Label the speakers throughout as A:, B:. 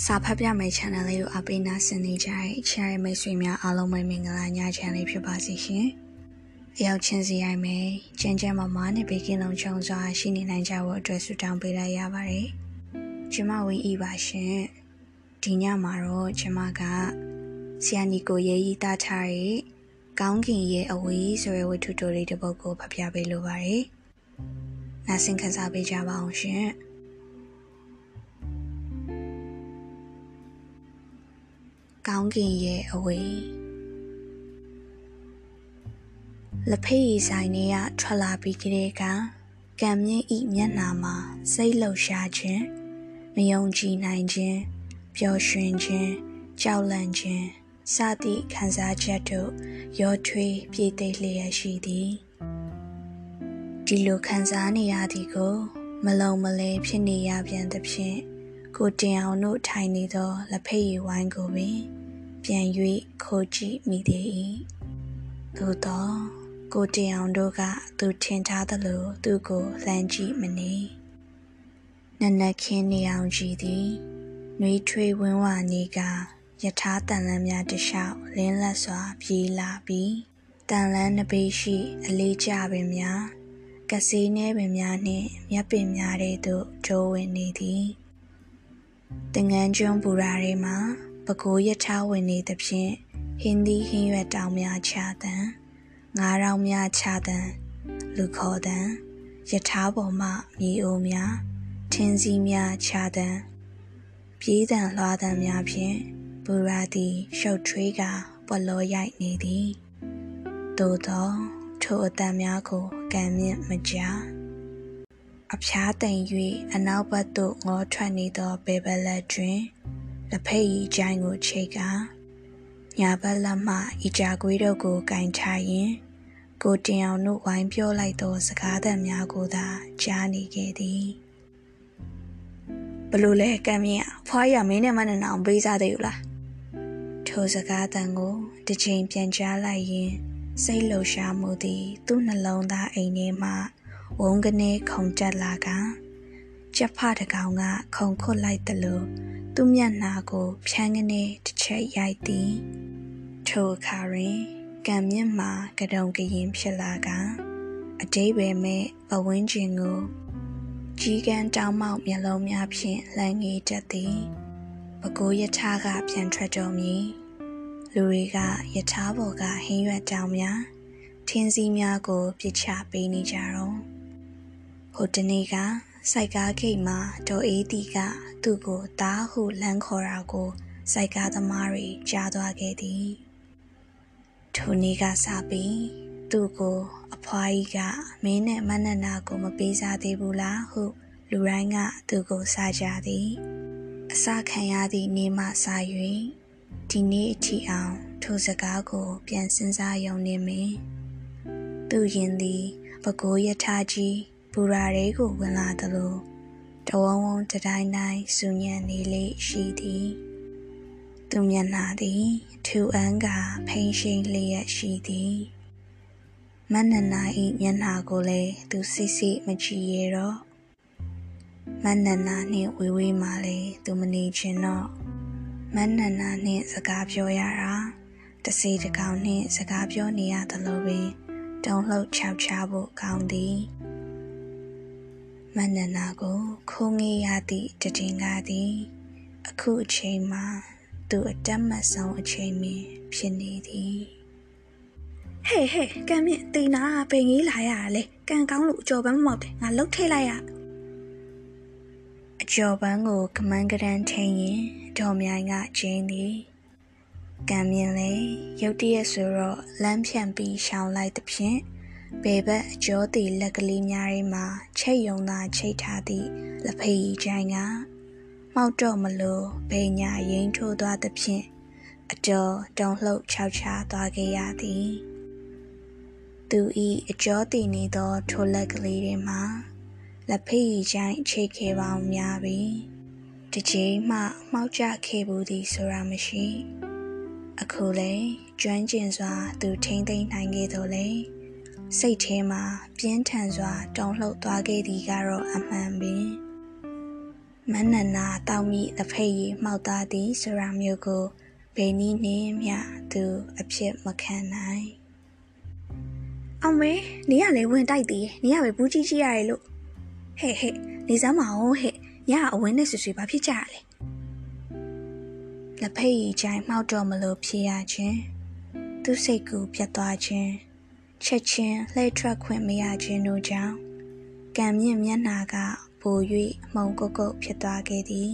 A: စာဖတ်ပြမယ့် channel လေးကိုအပိနာဆင်နေကြတဲ့ share မိတ်ဆွေများအားလုံးပဲမင်္ဂလာညချမ်းလေးဖြစ်ပါစေရှင်။အရောက်ချင်းစီရိုက်မယ်။ကျန်းကျန်းမာမာနဲ့ဘေးကင်းလုံးချုံစွာရှိနေနိုင်ကြဖို့အတွက်ဆုတောင်းပေးလိုက်ရပါတယ်။ကျမဝင်းဤပါရှင်။ဒီညမှာတော့ကျမကဆရာနီကိုရေးရေးသားထားတဲ့ကောင်းကင်ရဲ့အဝေးဆိုတဲ့ဝတ္ထုတိုလေးတစ်ပုဒ်ကိုဖတ်ပြပေးလိုပါတယ်။နားဆင်ခံစားပေးကြပါအောင်ရှင်။ ကောင်းကင်ရဲ့အဝေးလက်ဖေးရီဆိုင်နေရထွက်လာပြီးကလေးကကံမြင့်ဤမျက်နာမှာစိတ်လှုပ်ရှားခြင်းမယုံကြည်နိုင်ခြင်းပျော်ရွှင်ခြင်းကြောက်လန့်ခြင်းစသည့်ခံစားချက်တို့ရောထွေးပြည့်သိပ်လျက်ရှိသည်ဒီလိုခံစားနေရသည်ကို မလုံမလဲဖြစ်နေရပြန်သဖြင့် ကိုတင်အောင်တို့ထိုင်နေသောလက်ဖက်ရည်ဝိုင်းကိုပင် ပြန်၍ခိုးကြည့်မိသေး၏သို့သောကိုတင်အောင်တို့ကသူထင်ထားသလိုသူ့ကိုလှမ်းကြည့်မနေနနက်ခင်းနေအောင်ကြည့်သည်နှွေးထွေးဝင်းဝနေကယထာတန်လန်းများတလျှောက်လင်းလက်စွာပြေးလာပြီးတန်လန်းနှပေးရှိ အလေးကျပင်များကစေးနှဲပင်များနှင့်မြက်ပင်များတဲ့သို့ကျိုးဝင်နေသည် တငန်းကျွန်းပူရာတွေမှာပကိုးရထားဝင်နေသဖြင့်ဟင်းသီးဟင်းရွက်တောင်များချတန်ငါးရောင်များချတန်လူခေါ်တန်ယထာပေါ်မှမြေအိုးများထင်းစည်းများချတန်ပြေးတန်လွှားတန်များဖြင့်ဘူရာသည်ရှုပ်ထွေးကပွက်လောရိုက်နေသည်သို့သောထိုအတန်များကိုကံမြင့်မကြား အဖျားတိမ်၍အနောက်ဘက်သို့ငေါထွက်နေသောဘေဘလက်တွင်လက်ဖက်ရည်ချိုင်းကိုချိတ်ကညာဘက်လက်မှဤကြကွေးတို့ကိုကင်ချရင်ကိုတင်အောင်တို့ဝိုင်းပြောလိုက်သောစကားသံများကိုသာကြားနေခဲ့သည်ဘလို့လဲကံမြင့်ဖွားရမင်းနဲ့မနဲ့အောင်ပေးစားသေးဘူးလားထိုစကားသံကိုတစ်ချိန်ပြန်ကြားလိုက်ရင်စိတ်လှုပ်ရှားမှုသည် သူ့နှလုံးသားအိမ်ထဲမှ ဝုန်းကနေခုန်တက်လာကကြက်ဖတကောင်ကခုန်ခွတ်လိုက်သလိုသူ့မျက်နှာကို ဖြန်းကနေတစ်ချက်ရိုက်သည်ထိုအခါတွင်ကံမြင့်မှာကတုံကရင်ဖြစ်လာကအတိဘယ်မဲ့ပဝင်းကျင်ကိုကြီးကန်းတောင်းမောက်မျက်လုံးများဖြင့်လှမ်းငေးတတ်သည်ပကိုးယထာကပြန်ထွက်တော်မူလူတွေကယထာဘော်ကဟင်းရွက်တောင်များထင်းစည်းများကိုပြစ်ချပေးနေကြတော့ ဟိုတနေ့ကစိုက်ကားဂိတ်မှာဒေါ်အေးတီကသူ့ကိုသားဟုလမ်းခေါ်တာကိုစိုက်ကားသမားတွေကြားသွားခဲ့သည်ထိုနေ့ကစပြီးသူ့ကိုအဖွားကြီးကမင်းနဲ့မနက်နာကိုမပေးစားသေးဘူးလားဟုလူတိုင်းကသူ့ကိုစားကြသည်အစခံရသည့်နေ့မှစ၍ဒီနေ့အထိအောင်ထိုစကားကိုပြန်စဉ်းစားရုံနဲ့မင်းသူရင်သည်ပကိုးယထာကြီး ဘူရာတွေကိုဝင်လာသလိုတဝုံဝုံတတိုင်းတိုင်းစူညံနေလေရှိသည်သူမျက်နှာသည်ထူအန်းကဖိန်ရှိန်လျက်ရှိသည်မနနာဤမျက်နှာကိုလည်းသူစိစိမကြည့်ရတော့မနနာနှင့်ဝေးဝေးမှလည်းသူမနေခြင်းတော့မနနာနှင့်စကားပြောရတာတစီတကောင်နှင့်စကားပြောနေရသလိုပင်တုံလှုပ်ချောက်ချဖို့ကောင်းသည် မန္နနာကိုခိုးငေးရသည့်တည်ငါသည် အခုအချိန်မှာသူအတက်မဆုံးအချိန်မင်းဖြစ်နေသည်ဟေးဟေးကံမြင့်တေနာပင်ကြီးလာရတာလေကံကောင်းလို့အကျော်ပန်းမမောက်တယ်ငါလှုပ်ထိလိုက်ရအကျော်ပန်းကိုကမန်းကရန်ထင်းရင်ဒေါ်မြိုင်ကကျင်းသည်ကံမြင့်လေရုတ်တရက်ဆိုတော့လမ်းဖြန့်ပြီးရှောင်လိုက်သဖြင့် ဘယ်ဘက်အကျော်တည်လက်ကလေးများထဲမှာချိတ်ယုံသာချိတ်ထားသည့်လက်ဖေးချိုင်ကမှောက်တော့မလို့ဘေညာရင်ထိုးသွားသဖြင့်အကျော်တုံလှုပ်ခြောက်ချသွားခဲ့ရသည်သူဤအကျော်တည်နေသောထိုလက်ကလေးထဲမှာလက်ဖေးချိုင်ချိတ်ခဲ့ပေါင်းများပြီးတကြီးမှမှောက်ကြခဲ့ဘူးသည်ဆိုတာမရှိအခုလေကျွမ်းကျင်စွာသူထိမ့်သိမ့်နိုင်ခဲ့တော်လေ စိတ်ထဲမှာပြင်းထန်စွာ တုန်လှုပ်သွားခဲ့သည်ကတော့အမှန်ပင်မနနာတောက်မိတစ်ဖက်ရီမှောက်သားသည်ဆိုရာမျိုးကိုဘယ်နည်းနှင့်မျှသူအဖြစ်မခံနိုင်အောင်မေနေရလေဝင်တိုက်သေးနေရပဲဘူးကြီးကြီးရတယ်လို့ဟဲ့ဟဲ့နေစမ်းမအောင်ဟဲ့ညအဝင်းနဲ့ဆွဆွဘာဖြစ်ကြရလဲလက်ဖက်ရီချိုင်မှောက်တော့မလို့ဖြစ်ရခြင်းသူစိတ်ကူပြတ်သွားခြင်း ချက်ချင်းလှည့်ထွက်ခွင့်မရခြင်းတို့ကြောင့်ကံမြင့်မျက်နာကပို၍အမုံကုတ်ကုတ်ဖြစ်သွားခဲ့သည်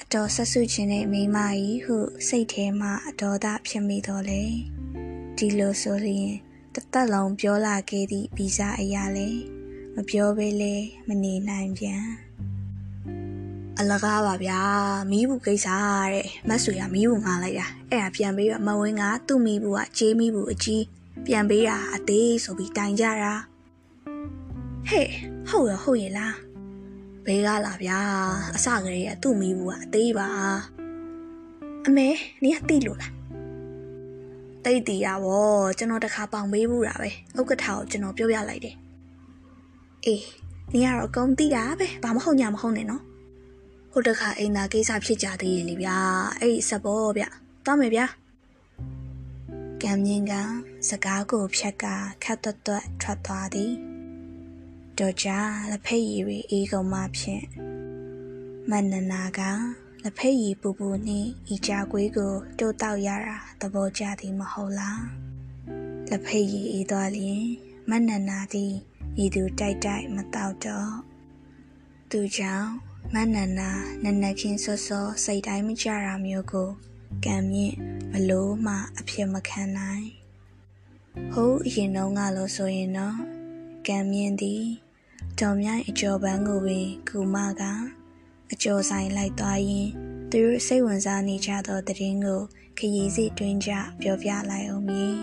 A: အတော်ဆက်ဆုခြင်းနဲ့မိမကြီးဟုစိတ်ထဲမှအတော်သာဖြစ်မိတော်လေဒီလိုဆိုရင်တသက်လုံးပြောလာခဲ့သည့်ဗီဇအရာလေမပြောဘဲလဲမနေနိုင်ပြန်အလကားပါဗျာမီးဘူးကိစ္စတဲ့မတ်ဆွေကမီးဘူးငားလိုက်တာအဲ့ဒါပြန်ပြီးတော့မဝင်းကသူ့မီးဘူးကဂျေးမီးဘူးအကြီး ပြန်ပေးတာအသေးဆိုပြီးတိုင်ကြတာဟဲ့ဟုတ်ရဟုတ်ရလားဘေးကလာဗျာအစကလေးကသူ့မိဘူးကအသေးပါအမေနေကတိလို့လားတိတ်တီရဗောကျွန်တော်တခါပေါင်ပေးဘူးတာပဲဥက္ကဋ္ဌကိုကျွန်တော်ပြောပြလိုက်တယ်အေးနေကတော့အကုန်တိတာပဲဘာမဟုတ်ညာမဟုတ်နဲ့နော်ဟိုတခါအိမ်သာကိစ္စဖြစ်ကြသေးရဲ့လေဗျာအဲ့ဒီစဘောဗျတောင်းမယ်ဗျာ ကံမြင့်ကစကားကိုဖြတ်ကခတ်တွတ်တွတ်ထွက်သွားသည်တော့ကြလက်ဖက်ရည်တွေအေးကုန်မှဖြင့်မန္နနာကလက်ဖက်ရည်ပူပူနှင့်ဤကြကွေးကိုတိုးတောက်ရတာသဘောကျသည်မဟုတ်လားလက်ဖက်ရည်အေးသွားလျင်မန္နနာသည်ဤသူတိုက်တိုက်မတောက်တော့သူကြောင့်မန္နနာနနခင်းစောစောစိတ်တိုင်းမကြတာမျိုးကို ကံမြင့်ဘလို့မှအဖြစ်မခံနိုင်ဟုတ်အရင်တော့ကလို့ဆိုရင်တော့ကံမြင့်သည်တော်မြိုင်အကျော်ပန်းကိုပင်ကူမကအကျော်ဆိုင်လိုက်သွားရင်းသူတို့စိတ်ဝင်စားနေကြသောတည်င်းကိုခရီးစီတွင်းကြပြောပြလိုက်အောင်မည်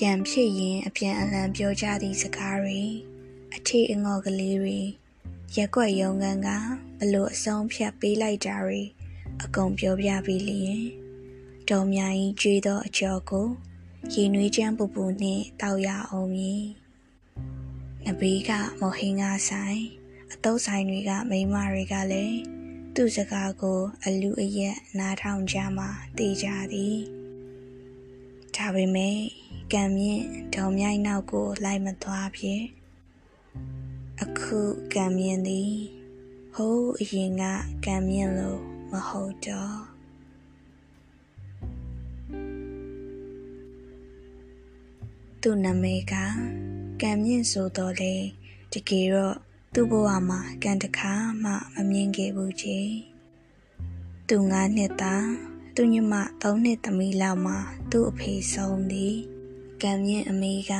A: ရံဖြစ်ရင်အပြန်အလှန်ပြောကြသည့်စကားတွေအထီးအငေါ်ကလေးတွေရက်ွက်ရုံကန်ကဘလို့အဆုံးဖြတ်ပေးလိုက်ကြတွေ အကုန်ပြောပြပြီးလျင်တော်မြိုင်ကြီးကျွေးသောအကျော်ကိုရေနွေးချမ်းပူပူနှင့်တောက်ရအောင်မည်နဘေးကမော်ဟင်းကားဆိုင်အတုပ်ဆိုင်တွေကမိန်းမတွေကလည်းသူ့စကားကိုအလူအယက်နားထောင်ကြမှသိကြသည်ဒါပေမဲ့ကံမြင့်ဒေါမြိုက်နောက်ကိုလိုက်မသွားဖြစ်အခုကံမြင့်သည်ဟိုးအရင်ကကံမြင့်လို့ မဟုတ်တော့သူ့နာမည်ကကံမြင့်ဆိုတော့လေတကယ်တော့သူ့ဘဝမှာကံတခါမှမမြင်ခဲ့ဘူးကြီးသူငါးနှစ်သားသူညမသုံးနှစ်သမီးလောက်မှာသူ့အဖေဆုံးသည်ကံမြင့်အမေက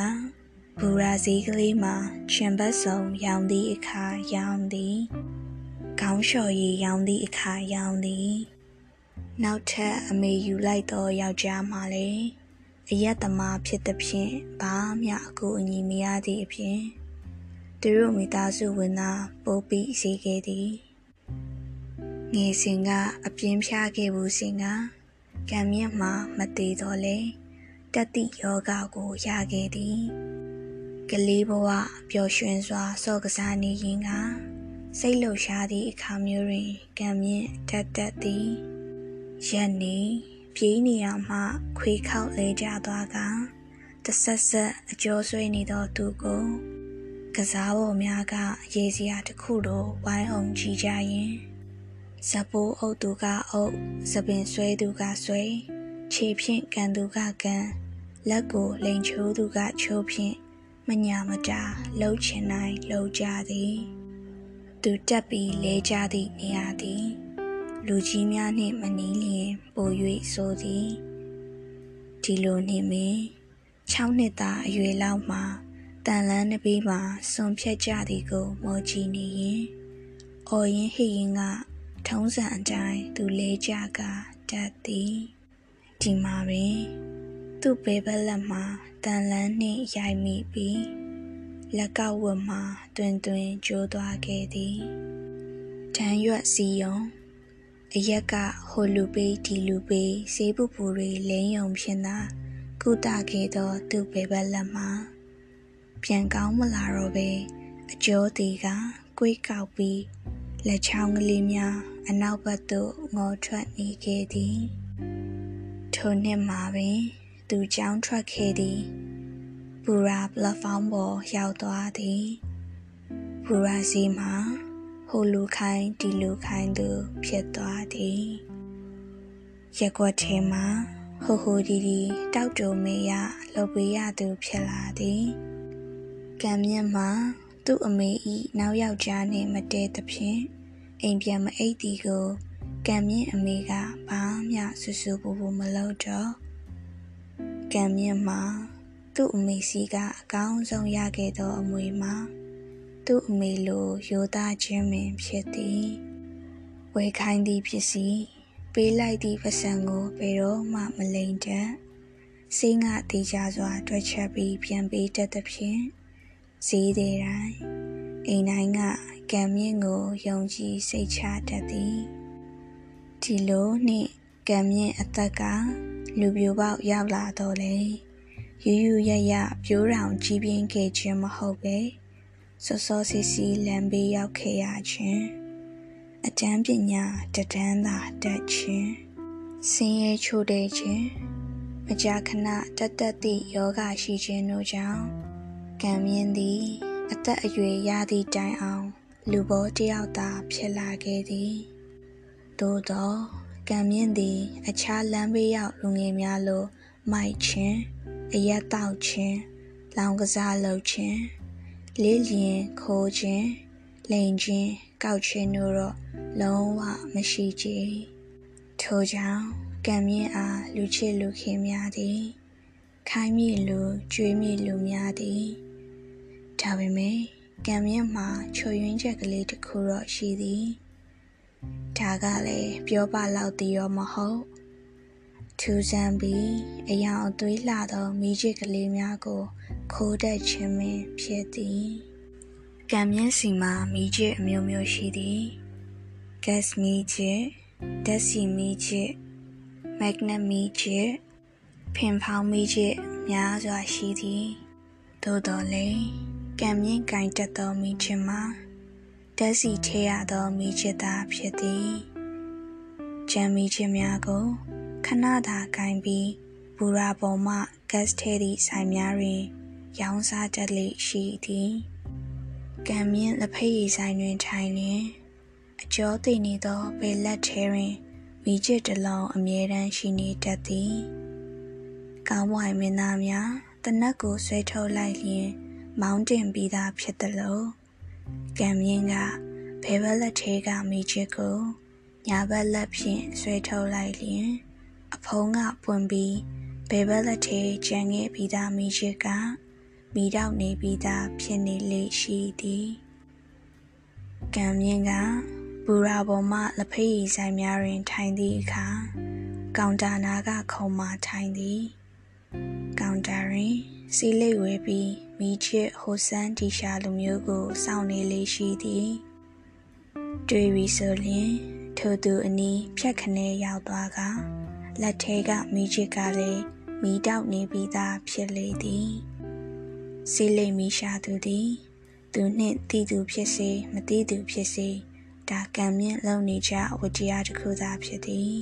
A: ဘူရာဇီးကလေးမှာချင်ဘတ်စုံရောင်သည့်အခါရောင်သည် ခေါင်းလျှော်ရည်ရောင်သည့်အခါရောင်သည်နောက်ထပ်အမေယူလိုက်သောယောက်ျားမှလည်းအယက်သမားဖြစ်သဖြင့်ဘာမျှအကူအညီမရသည့်အပြင်သူတို့မိသားစုဝင်သားပိုးပြီးစီခဲ့သည်ငယ်စဉ်ကအပြင်းဖြားခဲ့ဘူးစဉ်ကကံမြင့်မှမသေးတော့လေတတိယောဂကိုရခဲ့သည်ကလေးဘဝပျော်ရွှင်စွာစော့ကစားနေရင်က စိတ်လှုပ်ရှားသည့်အခါမျိုးတွင်ကံမြင့်တတ်တတ်သည်ရက်နေပြေးနေရမှခွေခောက်လဲကျသွားကတဆက်ဆက်အကျော်ဆွေးနေသောသူကိုကစားပေါ်များကရေစရာတစ်ခုလိုဝိုင်းအောင်ကြည့်ကြရင်ဇပိုးအုပ်သူကအုပ်သပင်ဆွဲသူကဆွဲခြေဖြင့်ကန်သူကကန်လက်ကိုလိန်ချိုးသူကချိုးဖြင့်မညာမတာလှုပ်ချင်တိုင်းလှုပ်ကြသည် သူတက်ပြီးလဲကြသည့်နေရာသည် လူကြီးများနှင့်မနီးလျင်ပို၍ဆိုသည်ဒီလိုနှင့်မင်း6နှစ်သားအရွယ်လောက်မှာတန်လန်းတစ်ပေးမှာစွန်ဖြတ်ကြသည်ကိုမောကြည့်နေရင်အော်ရင်ဟိရင်ကထုံးစံအတိုင်းသူလဲကြကတတ်သည်ဒီမှာပင် သူ့ဘေးဘက်လက်မှာတန်လန်းနှင့်ရိုက်မိပြီး လက်ကောက်ဝတ်မှာတွင်တွင်ကျိုးသွားခဲ့သည်တန်းရွက်စီယုံအရက်ကဟိုလူပေးဒီလူပေးစေးပူပူတွေလိမ့်ယုံဖြင့်သာကုတခဲ့သောသူ့ဘေဘက်လက်မှာပြန်ကောင်းမလာတော့ပဲအကျော်တီကကွေးကောက်ပြီးလက်ချောင်းကလေးများအနောက်ဘက်သို့ငေါ်ထွက်နေခဲ့သည်ထိုနှစ်မှာပင် သူကြောင်းထွက်ခဲ့သည် ဘူရာပလက်ဖောင်းပေါ်ရောက်သွားသည်ဘူရာစီမှာဟိုလူခိုင်းဒီလူခိုင်းသူဖြစ်သွားသည်ရက်ွက်ထဲမှာဟိုဟိုဒီဒီတောက်တုံမေရလှုပ်ပေးရသူဖြစ်လာသည်ကံမြင့်မှာသူ့အမေဤနောက်ယောက်ျားနှင့်မတည့်သဖြင့်အိမ်ပြန်မအိပ်သည်ကိုကံမြင့်အမေကဘာမှဆူဆူပူပူမလုပ်တော့ကံမြင့်မှာ သူ့အမေစီကအကောင်းဆုံးရခဲ့သောအမွေမှာသူ့အမေလိုရိုသားခြင်းပင်ဖြစ်သည်ဝေခိုင်းသည်ဖြစ်စီပေးလိုက်သည့်ပစံကိုဘယ်တော့မှမလိမ်တတ်စိတ်ငါတေးကြစွာတွက်ချက်ပြီးပြန်ပေးတတ်သဖြင့်ဈေးတဲ့တိုင်းအိမ်တိုင်းကကံမြင့်ကိုယုံကြည်စိတ်ချတတ်သည်ဒီလိုနှင့်ကံမြင့်အသက်ကလူပြိုပေါက်ရောက်လာတော့လေ ယူယူရရပြိုးတောင်ကြီးပြင်းခဲ့ခြင်းမဟုတ်ပဲစောစောစီစီလမ်းဘေးရောက်ခဲ့ရခြင်းအတန်းပညာတဒန်းသာတက်ခြင်းဆင်းရဲချို့တဲ့ခြင်းမကြာခဏတက်တက်သည့်ယောဂရှိခြင်းတို့ကြောင့်ကံမြင့်သည် အသက်အရွယ်ရသည့်တိုင်အောင် လူဘောတယောက်သာဖြစ်လာခဲ့သည်သို့သောကံမြင့်သည် အခြားလမ်းဘေးရောက်လူငယ်များလိုမိုက်ခြင်း အရက်တောက်ခြင်းလောင်ကစားလုပ်ခြင်းလေးလျင်ခိုးခြင်းလိန်ခြင်းကောက်ခြင်းတို့တော့လုံးဝမရှိကြထို့ကြောင့်ကံမြင့်အားလူချစ်လူခင်များသည်ခိုင်းမိလူကြွေးမိလူများသည်ဒါပေမဲ့ကံမြင့်မှာချွေရင်းချက်ကလေးတစ်ခုတော့ရှိသည်ဒါကလည်းပြောပါလောက်သေးရောမဟုတ် ထူးဆန်းပြီးအယောင်အသွေးလှသောမိချစ်ကလေးများကို ခိုးတတ်ခြင်းပင်ဖြစ်သည်ကံမြင့်စီမှာမိချစ်အမျိုးမျိုးရှိသည် gas မိချစ်ဓာတ်ဆီမိချစ် magnet မိချစ်ဖင်ဖောင်းမိချစ်များစွာရှိသည်သို့တော်လည်းကံမြင့်ကင်တက်သောမိချစ်မှာဓာတ်ဆီထဲရသောမိချစ်သာဖြစ်သည်ကြံမိချစ်များကို ခဏသာကင်ပြီးဘူရာပေါ်မှ gas ထဲသည့်ဆိုင်များတွင် ရောင်းစားတတ်လေရှိသည်ကံမြင့်လက်ဖက်ရည်ဆိုင်တွင်ထိုင်လျင်အကျော်သိနေသောဘယ်လက်ထဲတွင်မိချစ်တလုံးအမြဲတမ်းရှိနေတတ်သည်ကောင်းဝိုင်မင်းသားများတနက်ကိုဆွဲထုတ်လိုက်လျင် မောင်းတင်ပြီးသားဖြစ်သလိုကံမြင့်ကဘယ်ဘက်လက်ထဲကမိချစ်ကိုညာဘက်လက်ဖြင့်ဆွဲထုတ်လိုက်လျင် အဖုံးကပွင့်ပြီးဘယ်ဘက်လက်ထဲကျန်ခဲ့ပြီးသားမိချစ်ကမိတော့နေပြီးသားဖြစ်နေလေရှိသည်ကံမြင့်ကဘူရာပေါ်မှလက်ဖေးရည်ဆိုင်များတွင် ထိုင်သည့်အခါကောင်တာနာကခုံမှထိုင်သည်ကောင်တာတွင်စီလိတ်ဝဲပြီးမိချစ်ဟိုဆန်းတီရှာလူမျိုးကိုစောင့်နေလေရှိသည်တွေ့ပြီဆိုလျင်ထိုသူအနီးဖြတ်ခနဲရောက်သွားက လက်ထဲကမိချစ်ကလည်းမိတောက်နေပြီးသားဖြစ်လေသည်စီလိတ်မိရှာသူသည် သူနှင့်တည်သူဖြစ်စေမတည်သူဖြစ်စေဒါကံမြင့်လုံနေကြဝတရားတစ်ခုသာဖြစ်သည်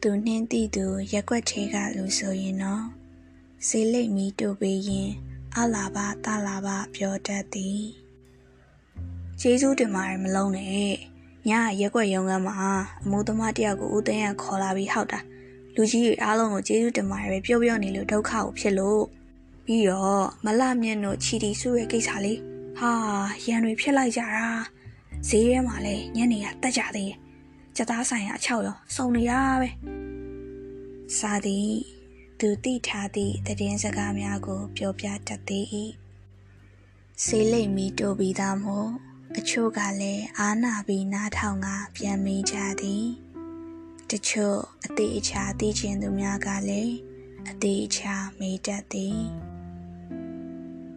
A: သူနှင်းတည်သူရက်ွက်ထဲကလူဆိုရင်တော့စေလိတ်မီတို့ပေးရင်အလာပါတလာပါပြောတတ်သည်ကျေးဇူးတင်ပါတယ်မလုံးနဲ့ ညရက်ွက်ရုံကမှာအမိုးသမားတယောက်ကိုဦးသိန်းရခေါ်လာပြီးဟောက်တာလူကြီးတွေအားလုံးကိုကျေးဇူးတင်ပါတယ်ပဲပြောပြောနေလို့ဒုက္ခကိုဖြစ်လို့ပြီးတော့မလမြင့်တို့ချီတီစုရဲ့ကိစ္စလေးဟာရန်တွေဖြစ်လိုက်ကြတာဈေးထဲမှာလည်းညနေကတက်ကြသေးတယ်ကြသားဆိုင်ကအချောက်ရောစုံနေရပဲစာသည်သူတိထားသည့်တည်င်းစကားများကို ပြောပြတတ်သေး၏ဆေးလိမ်မီတိုပြီးသားမို့ အချို့ကလည်းအာနာပြီးနားထောင်ကပြန်မေးကြသည်တချို့အသေးအချာသိကျင်သူများကလည်းအသေးအချာမေးတတ်သည်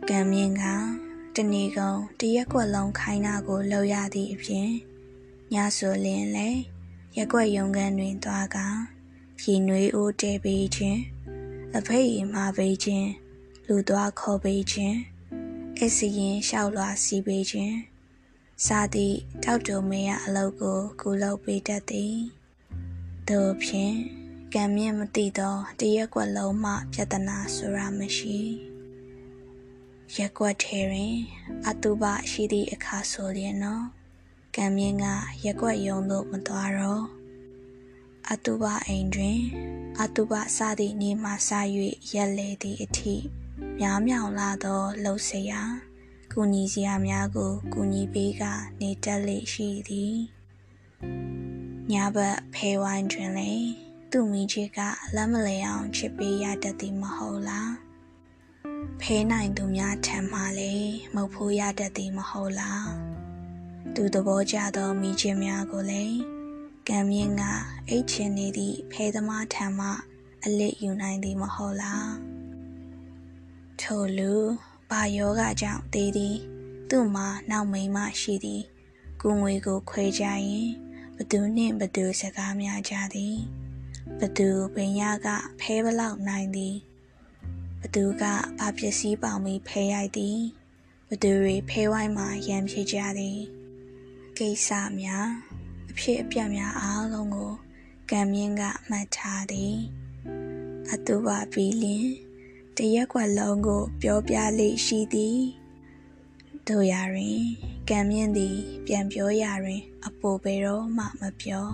A: ကံမြင့်ကတနေကုန်တရက်ကွက်လုံးခိုင်းတာကိုလှုပ်ရသည့်အပြင်ညဆိုလင်းလေရက်ွက်ရုံကန်တွင်သွားကရီနွေးအိုးတဲပေးခြင်းအဖိတ်ရီမှာပေးခြင်းလူသွားခေါ်ပေးခြင်းအစီရင်လျှောက်လွှာစီးပေးခြင်း စာသည့်တောက်တုံမေရအလုပ်ကိုကူလုပ်ပေးတတ်သည်တို့ဖြင့်ကံမြင့်မသိသောတရက်ကွက်လုံးမှပြဿနာဆိုတာမရှိရက်ကွက်ထဲတွင်အတုပရှိသည့်အခါဆိုရင်နော်ကံမြင့်ကရက်ကွက်ယုံသို့မသွားတော့အတုပအိမ်တွင်အတုပစသည့်နေမှစ၍ရက်လေသည့်အထိများမြောင်လာသောလှုပ်ရှားရာ ကုညီစရာများကိုကုညီပေးကနေတက်လေရှိသည်ညဘက်ဖဲဝိုင်းတွင်လည်းသူ့မိချစ်ကလက်မလဲအောင်ချစ်ပေးရတတ်သည်မဟုတ်လားဖဲနိုင်သူများထံမှလည်းမဟုတ်ဖို့ရတတ်သည်မဟုတ်လားသူသဘောကျသောမိချစ်များကိုလည်းကံမြင့်ကအိတ်ချင်နေသည့်ဖဲသမားထံမှအလစ်ယူနိုင်သည်မဟုတ်လားထို့လူ ဘာယောဂကြောင့်သေးသည် သူ့မှာနောက်မိန်မရှိသည်ကိုငွေကိုခွဲကြရင်ဘသူနှင့်ဘသူစကားများကြသည်ဘသူပင်ရကဖဲဘလောက်နိုင်သည်ဘသူကဘာပစ္စည်းပေါင်ပြီးဖဲရိုက်သည်ဘသူတွေဖဲဝိုင်းမှာရံဖြစ်ကြသည်ကိစ္စများအဖြစ်အပျက်များအားလုံးကိုကံမြင့်ကမှတ်ထားသည်အတူပါပြီးလျင် တရက်ကွက်လုံးကို ပြောပြလေရှိသည်တို့ရတွင်ကံမြင့်သည် ပြန်ပြောရတွင် အပိုပေတော့မှမပြော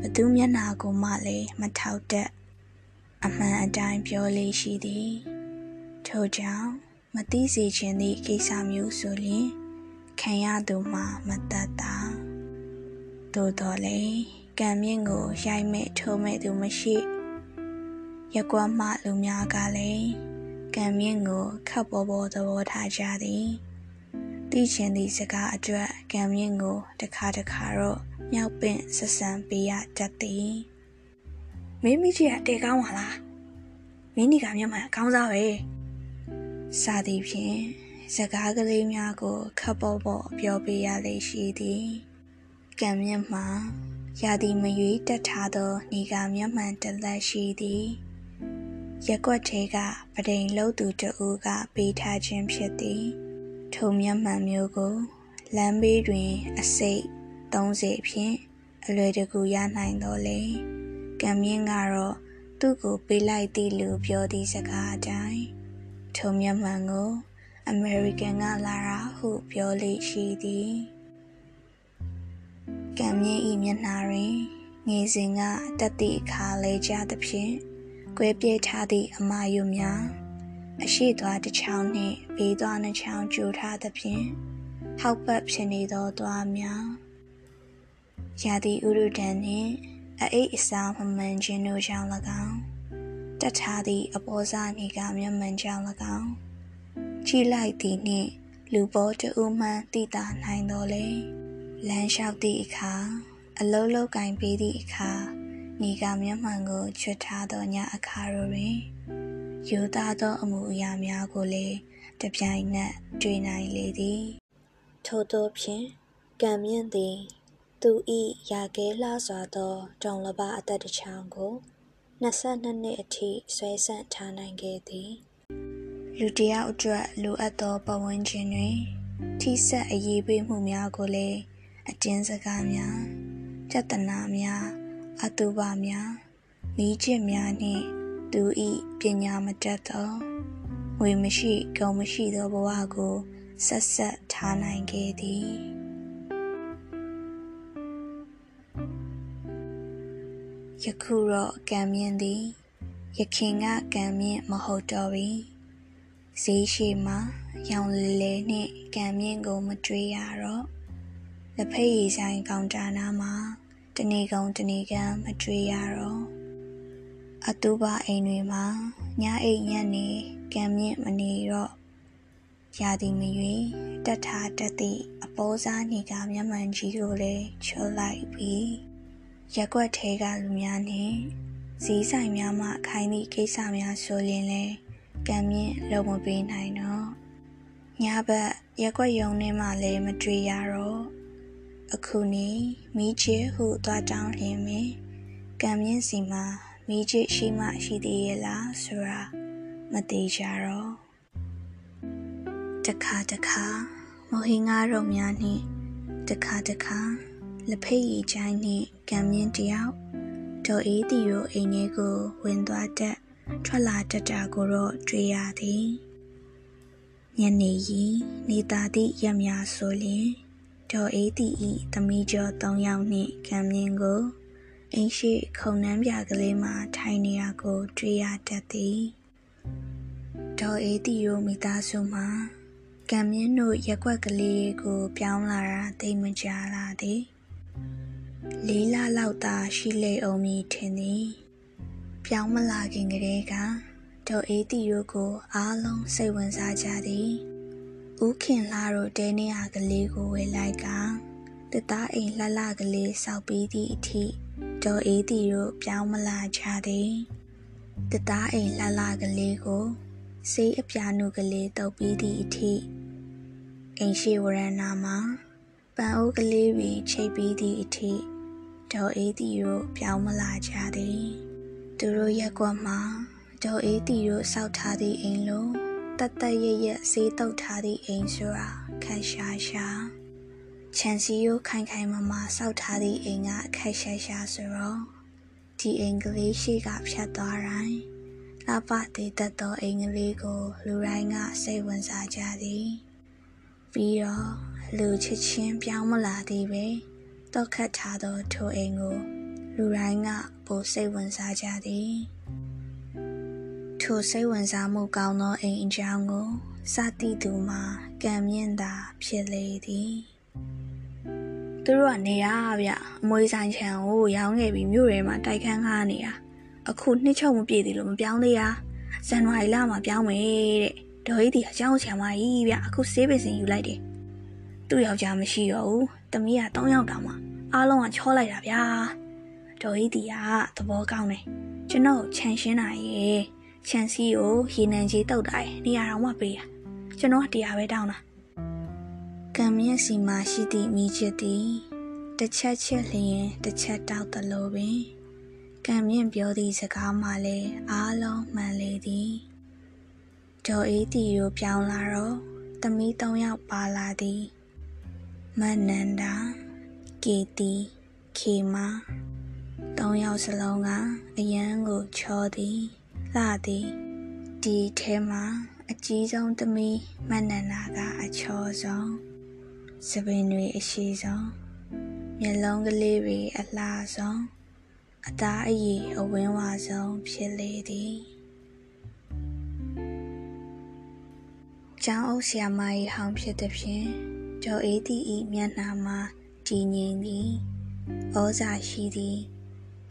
A: ဘသူမျက်နာကိုမှလည်းမထောက်တတ်အမှန်အတိုင်းပြောလေရှိသည်ထို့ကြောင့်မသိစေခြင်းသည့်ကိစ္စမျိုးဆိုလျင်ခံရသူမှမတတ်တာသို့တော်လည်းကံမြင့်ကိုရိုက်မဲ့ထိုးမဲ့သူမရှိ ရက်ကွက်မှလူများကလည်းကံမြင့်ကိုခပ်ပေါ်ပေါ်သဘောထားကြသည်သိချင်သည့်စကားအတွက်ကံမြင့်ကိုတခါတခါတော့မြောက်ပင့်ဆက်ဆံပေးရတတ်သည်
B: မင်းမိကြီးကတဲကောင်းပါလားမင်းဒီကမျက်မှန်အကောင်းစားပဲ
A: စသည်ဖြင့်စကားကလေးများကိုခပ်ပေါ်ပေါ်ပြောပေးရလေရှိသည်ကံမြင့်မှာရာသီမရွေးတက်ထားသောနေကမျက်မှန်တလက်ရှိသည် ရက်ွက်ထဲကပဒိန်လှုပ်သူတဦးကပေးထားခြင်းဖြစ်သည်ထိုမျက်မှန်မျိုးကိုလမ်းဘေးတွင် အစိတ်30ဖြင့်အလွယ်တကူရနိုင်တော့လေကံမြင့်ကတော့သူ့ကိုပေးလိုက်သည့်လူပြောသည့်စကားအတိုင်းထိုမျက်မှန်ကို အမေရိကန်ကလာတာဟုပြောလေရှိသည်ကံမြင့်ဤမျက်နှာတွင်ငေစဉ်ကတက်သည့်အခါလဲကြသဖြင့် ကွဲပြဲထားသည့်အမာယုများအရှိသွားတစ်ချောင်းနှင့်ဘေးသွားနှစ်ချောင်းကျိုထားသဖြင့်ဟောက်ပတ်ဖြစ်နေသောသွားများရာသီဥရုတန်နှင့်အအိတ်အစားမမှန်ခြင်းတို့ကြောင့်၎င်းတတ်ထားသည့်အပေါ်စားနေကမျက်မှန်ကြောင့်၎င်းကြည့်လိုက်သည်နှင့်လူပေါ်တဦးမှန်သိတာနိုင်တော်လေလမ်းလျှောက်သည့်အခါအလုံးလုံးကင်ပေးသည့်အခါ နေကမျက်မှန်ကိုချွတ်ထားသောညအခါတို့တွင်ယူသားသောအမှုအရာများကိုလည်းတပြိုင်နက်တွေ့နိုင်လေသည်ထို့သောဖြင့်ကံမြင့်သည်သူဤရာကဲလှစွာသောတုံလပအသက်တစ်ချောင်းကို22နှစ်အထိဆွဲဆန့်ထားနိုင်ခဲ့သည်လူတယောက်အတွက်လိုအပ်သောပတ်ဝန်းကျင်တွင်ထိဆက်အရေးပေးမှုများကိုလည်းအတင်းစကားများပြဿနာများ အတုပများမိကျစ်များနှင့်သူဤပညာမတတ်သောငွေမရှိကုန်မရှိသောဘဝကိုဆက်ဆက်ထားနိုင်ခဲ့သည်ယခုတော့ကံမြင့်သည်ယခင်ကကံမြင့်မဟုတ်တော့ပြီဈေးရှိမှာရောင်လေလေနှင့်ကံမြင့်ကိုမတွေးရတော့လက်ဖက်ရည်ဆိုင်ကောင်တာနာမှာ တနေကုန်တနေကံမတွေးရတော့အတူပါအိမ်တွေမှာညအိမ်ညက်နေကံမြင့်မနေတော့ရာသီမရွေတက်ထားတက်သည့်အပေါ်စားနေကမျက်မှန်ကြီးကိုလည်းချောလိုက်ပြီးရက်ွက်ထဲကလူများနှင့်ဈေးဆိုင်များမှခိုင်းသည့်ကိစ္စများဆိုရင်လည်းကံမြင့်လုံးမပေးနိုင်တော့ညဘက်ရက်ွက်ယုံထဲမှလည်းမတွေ့ရတော့ အခုနေမိချေဟုသွားတောင်းလျင်မင်းကံမြင့်စီမှာမိချေရှိမှရှိသေးရဲ့လားဆိုတာမသေးကြတော့တခါတခါမောဟင်ငါတို့များနှင့်တခါတခါလက်ဖိတ်ရီချိုင်းနှင့်ကံမြင့်တယောက်ဒေါ်အေးတီတို့အိမ်ထဲကိုဝင်သွားတတ်ထွက်လာတတ်တာကိုတော့တွေ့ရသည်ညနေရီနေသားသည့်ရက်များဆိုလျင် ဒေါ်အေးတီဤသမီးကျော်၃ယောက်နှင့်ကံမြင့်ကိုအိမ်ရှိခုံနှမ်းပြကလေးမှာထိုင်နေရကိုတွေ့ရတတ်သည်ဒေါ်အေးတီတို့မိသားစုမှာကံမြင့်တို့ရက်ွက်ကလေးကိုပြောင်းလာတာသိမကြလာသည်လေးလလောက်သာရှိလေအောင်မည်ထင်သည်ပြောင်းမလာခင်ကလေးကဒေါ်အေးတီတို့ကိုအားလုံးစိတ်ဝင်စားကြသည် ဦးခင်လာတို့တဲနေရကလေးကိုဝေလိုက်ကတသားအိမ်လှလှကလေးစောက်ပြီးသည့်အထိဒေါ်အေးတီတို့ပြောင်းမလာကြသည်တသားအိမ်လှလှကလေးကိုစေးအပြာနုကလေးတုပ်ပြီးသည့်အထိအိမ်ရှိဝရဏမှာပန်အိုးကလေးတွေချိတ်ပြီးသည့်အထိဒေါ်အေးတီတို့ပြောင်းမလာကြသည်သူတို့ရက်ကွက်မှာဒေါ်အေးတီတို့စောက်ထားသည့်အိမ်လို တတ်တတ်ရရစေးတုပ်ထားသည့်အိမ်ဆိုတာခက်ရှာရှာချန်စီယိုခိုင်ခိုင်မမစောက်ထားသည့်အိမ်ကခက်ရှာရှာဆိုတော့ဒီအိမ်ကလေးရှိကဖြတ်သွားတိုင်းလာပသေးတတ်သောအိမ်ကလေးကို လူတိုင်းကစိတ်ဝင်စားကြသည်ပြီးတော့လူချစ်ချင်းပြောင်းမလာသေးပဲတော့ခတ်ထားသောထိုအိမ်ကို လူတိုင်းကပိုစိတ်ဝင်စားကြသည် ထိုစိတ်ဝင်စားမှုကောင်းသောအိမ်အကြောင်းကိုစသည်သူမှာကံမြင့်တာဖြစ်လေသည်သူတို့ကနေရဗျအမွေဆိုင်ခြံကိုရောင်းခဲ့ပြီးမြို့ထဲမှာတိုက်ခန်းခါနေတာအခုနှစ်ချုပ်မပြည့်သေးလို့မပြောင်းသေးရဇန်နဝါရီလမှာပြောင်းမယ်တဲ့ဒေါ်ကြီးဒီအကြောင်းဆရာမကြီးဗျအခုဆေးပင်စင်ယူလိုက်တယ်သူ့ယောက်ျားမရှိတော့ဘူးတမီးက၃ယောက်တောင်မှအားလုံးကချောလိုက်တာဗျာဒေါ်ကြီးဒီကသဘောကောင်းတယ်ကျွန်တော်ခြံရှင်းတာရဲ့ ခြံစည်းကိုရေနံကြီးတုတ်တာရေနေရာတော်မှပေးရကျွန်တော်ကတရားပဲတောင်းတာကံမြင့်စီမှာရှိသည့်မိချစ်သည်တစ်ချက်ချက်လျင်တစ်ချက်တောက်သလိုပင်ကံမြင့်ပြောသည့်စကားမှလည်းအားလုံးမှန်လေသည်ဒေါ်အေးတီကိုပြောင်းလာတော့သမီး၃ယောက်ပါလာသည်မနန္ဒာကေတီခေမာသုံးယောက်စလုံးကအယမ်းကိုချောသည် လှသည်ဒီထဲမှာအကြီးဆုံးသမီးမနန္ဒာကအချောဆုံးစပင်တွေအရှိဆုံးမျက်လုံးကလေးတွေအလှဆုံးအသားအရည်အဝင်းဝါဆုံးဖြစ်လေသည်ကျောင်းအုပ်ဆရာမကြီးဟောင်းဖြစ်သည်ဖြင့်ကျော်အေးတီဤမျက်နှာမှာကြည်ငြိမ်သည်ဩဇာရှိသည်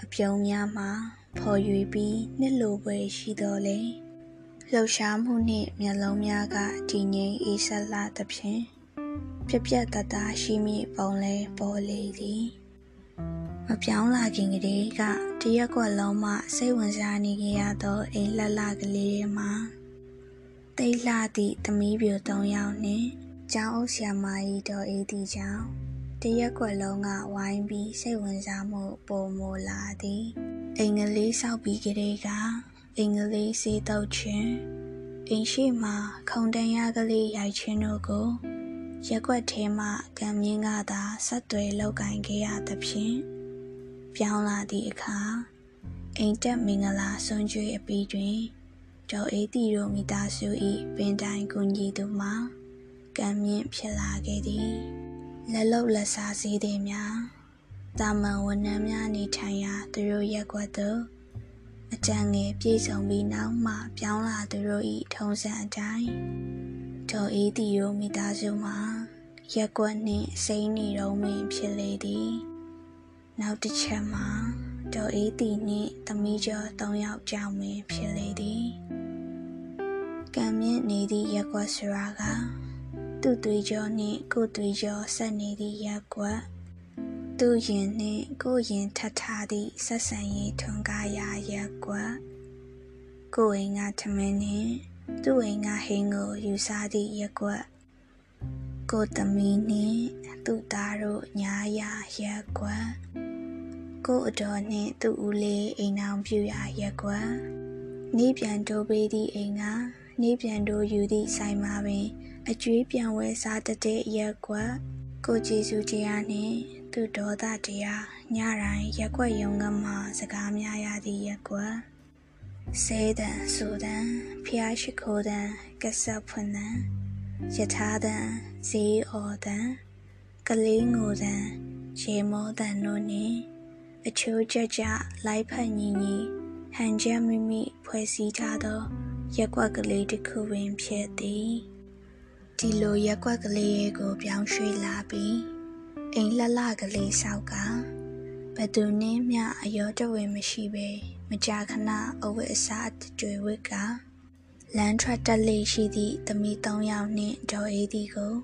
A: အပြုံးများမှာ ဖော်ရွေပြီးနှစ်လိုပွဲရှိတော်လေလှုပ်ရှားမှုနှင့်မျက်လုံးများကကြည်ငြိမ်အေးဆက်လာသဖြင့်ပြက်ပြက်တသားရှိမိပုံလဲပေါ်လေသည်မပြောင်းလာခင်ကလေးကတရက်ကွက်လုံးမှစိတ်ဝင်စားနေကြရသောအိမ်လှလှကလေးမှာတိတ်လှသည့်သမီးပြို၃ယောက်နှင့်ကျောင်းအုပ်ဆရာမကြီးတော်အေးသည့်ကြောင့်တရက်ကွက်လုံးကဝိုင်းပြီးစိတ်ဝင်စားမှုပုံမလာသည် အင်္ဂလိပ်ဆောက်ပြီးကလေးကအင်္ဂလိပ်စေးတုပ်ခြင်းအိမ်ရှိမှခုံတန်ရကလေးရိုက်ခြင်းတို့ကိုရက်ွက်ထဲမှကံမြင့်ကသာဆက်သွယ်လောက်ကင်ခဲ့ရသဖြင့်ပြောင်းလာသည့်အခါအိမ်တက်မင်္ဂလာဆွန်ကျွေးအပြီးတွင်ဒေါ်အေးတီတို့မိသားစု၏ပင်တိုင်ကူညီသူမှာကံမြင့်ဖြစ်လာခဲ့သည်လက်လုတ်လက်စားစည်းသည်များ တာမန်ဝန်ထမ်းများနေထိုင်ရာသူတို့ရက်ွက်သို့အကြံငယ်ပြေဆုံးပြီးနောက်မှ ပြောင်းလာသူတို့၏ထုံးစံအတိုင်းဒေါ်အေးတီတို့မိသားစုမှာရက်ွက်နှင့်စိမ့်နေတော့မင်းဖြစ်လေသည်နောက်တစ်ချက်မှာဒေါ်အေးတီနှင့်သမီးကျော်၃ယောက်ကြောင့်မင်းဖြစ်လေသည်ကံမြင့်နေသည့်ရက်ွက်ဆိုတာကသူ့သွေးကြောနှင့်ကိုယ်သွေးကြောဆက်နေသည့်ရက်ွက် သူ့ရင်နှင့်ကိုယ်ရင်ထပ်ထားသည့်ဆက်ဆံရေးထွန်းကားရာရက်ွက်ကိုယ်အိမ်ကထမင်းနှင့်သူ့အိမ်ကဟင်းကိုယူစားသည့်ရက်ွက်ကိုသမီးနှင့်သူ့သားတို့ညာရာရက်ွက်ကိုအတော်နှင့်သူ့ဦးလေးအိမ်အောင်ပြူရာရက်ွက်နေပြန်တိုးပေးသည့်အိမ်ကနေပြန်တိုးယူသည့်ဆိုင်မှာပင် အကျွေးပြန်ဝဲစားတတဲ့ရက်ကွက်ကိုကြည်စုတရားနှင့် သူဒေါသတရားညတိုင်းရက်ွက်ယုံကမှစကားများရသည့်ရက်ွက်စေတံစူတံဖျားရှိခိုးတံကဆပ်ဖွင့်တံယထာတံဇေးအော်တံကလေးငိုတံရေမောတံတို့နှင့်အချိုးကြကြလိုက်ဖက်ညီညီဟန်ချက်မိမိဖွဲ့စည်းထားသောရက်ွက်ကလေးတစ်ခုပင်ဖြစ်သည်ဒီလိုရက်ွက်ကလေးရဲ့ကိုပြောင်းရွှေ့လာပြီး အိမ်လှလှကလေးဆောက်ကဘသူနင်းမြအယောတဝေမရှိပဲမကြာခဏအဝတ်အစားကြွေဝတ်ကလမ်းထွက်တက်လေရှိသည့်သမီး၃ယောက်နှင့်ဒေါ်အေးသည်ကို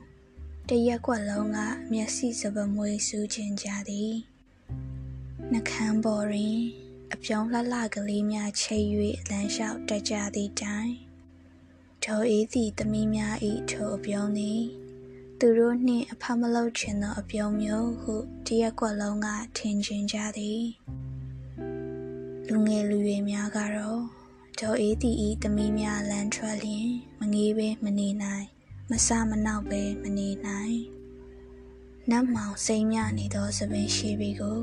A: တရက်ကွက်လုံးကမျက်စိစပမွေးစူးခြင်းကြသည်နှကန်းပေါ်တွင်အပြုံးလှလှကလေးများချိတ်၍လမ်းလျှောက်တက်ကြသည့်တိုင်ဒေါ်အေးသည်သမီးများ၏ထိုအပြုံးသည် သူတို့နှင့်အဖမလုပ်ချင်သောအပြုံးမျိုးဟုတရက်ကွက်လုံးကထင်ကျင်ကြသည်လူငယ်လူရွယ်များကတော့ဒေါ်အေးတီဤသမီးများလမ်းထွက်လျင်မငေးပဲမနေနိုင်မဆမနောက်ပဲမနေနိုင်နတ်မောင်စိမ့်မြနေသောသပင်ရှိပြီကို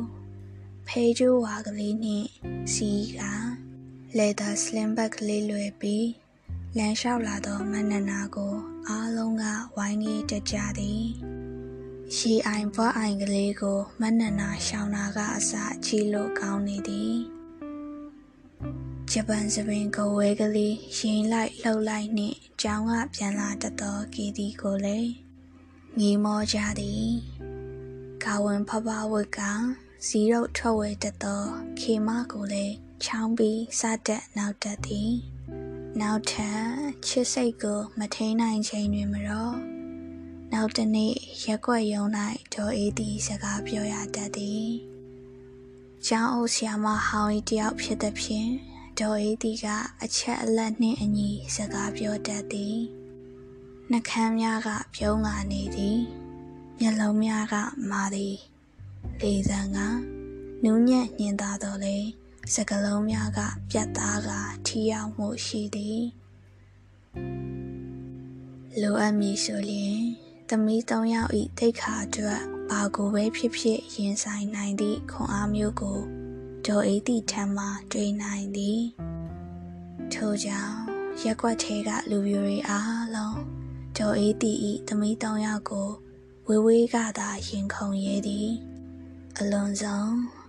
A: ဖေးကျိုးဝါကလေးနှင့်စီးကလေသာစလင်ဘက်ကလေးလွယ်ပြီးလမ်းလျှောက်လာသောမနနာကို အားလုံးကဝိုင်းကြီးတက်ကြသည်ရှီအိုင်ဘွားအိုင်ကလေးကိုမနနာရှောင်းတာကအစချီလို့ကောင်းနေသည်ဂျပန်စပင်ကိုဝဲကလေးရင်လိုက်လှုပ်လိုက်နှင့်ကျောင်းကပြန်လာတတ်သောကီတီကိုလည်းငီမောကြသည်ကာဝင်ဖဖဝတ်ကဇီရုတ်ထွက်ဝဲတတ်သောခေမကိုလည်းချောင်းပြီးစတက်နောက်တက်သည် နောက်ထပ်ချစ်စိတ်ကိုမထိန်နိုင်ချိန်တွင်မတော့နောက်တနေ့ရက်ွက်ယုံ၌ဒေါ်အေးသည်စကားပြောရတတ်သည်ကျောင်းအုပ်ဆရာမဟောင်းဤတယောက်ဖြစ်သည်ဖြင့်ဒေါ်အေးသည်ကအချက်အလက်နှင့်အညီစကားပြောတတ်သည်နှကမ်းများကပြုံးလာနေသည်မျက်လုံးများကမာသည်လေသံကနူးညံ့ညင်သာတော်လေ စကလုံးများက ပြတ်သားကထီရောက်မှုရှိသည်လိုအပ်မည်ဆိုလျင်သမီး၃ယောက်ဤတိတ်ခါအတွက်ဘာကိုပဲဖြစ်ဖြစ်ရင်ဆိုင်နိုင်သည့်ခွန်အားမျိုးကိုဒေါ်အေးတီထံမှတွေ့နိုင်သည်ထို့ကြောင့်ရက်ွက်ထဲကလူမျိုးတွေအားလုံးဒေါ်အေးတီဤသမီး၃ယောက်ကိုဝေဝေးကသာရင်ခုန်ရဲသည်အလွန်ဆုံး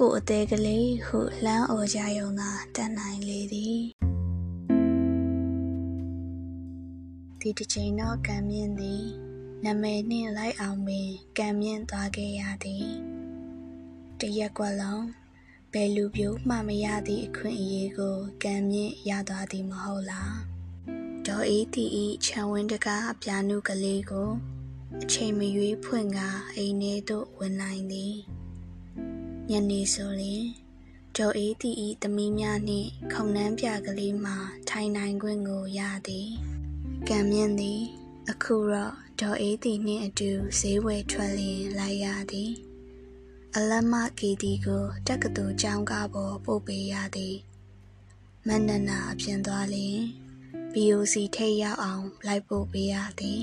A: ကိုအသေးကလေးဟုလှမ်းအော်ကြယုံသာတတ်နိုင်လေသည်ဒီတစ်ချိန်တော့ကံမြင့်သည်နမဲနှင့်လိုက်အောင်ပင်ကံမြင့်သွားခဲ့ရသည်တရက်ကွက်လုံးဘယ်လူပြိုးမှမရသည့်အခွင့်အရေးကိုကံမြင့်ရသွားသည်မဟုတ်လားဒေါ်အေးတီဤခြံဝင်းတကားအပြာနုကလေးကို အချိန်မရွေးဖွင့်ကအိမ်ထဲသို့ဝင်နိုင်သည် ညနေဆိုရင်ဒေါ်အေးတီဤသမီးများနှင့်ခုံနှန်းပြကလေးမှထိုင်နိုင်ခွင့်ကိုရသည်ကံမြင့်သည် အခုတော့ဒေါ်အေးတီနှင့်အတူဈေးဝယ်ထွက်လျင်လိုက်ရသည်အလမကီတီကိုတက္ကသိုလ်ကျောင်းကားပေါ်ပို့ပေးရသည်မန္တနာအပြင်သွားလျင် BOC ထိတ်ရောက်အောင်လိုက်ပို့ပေးရသည်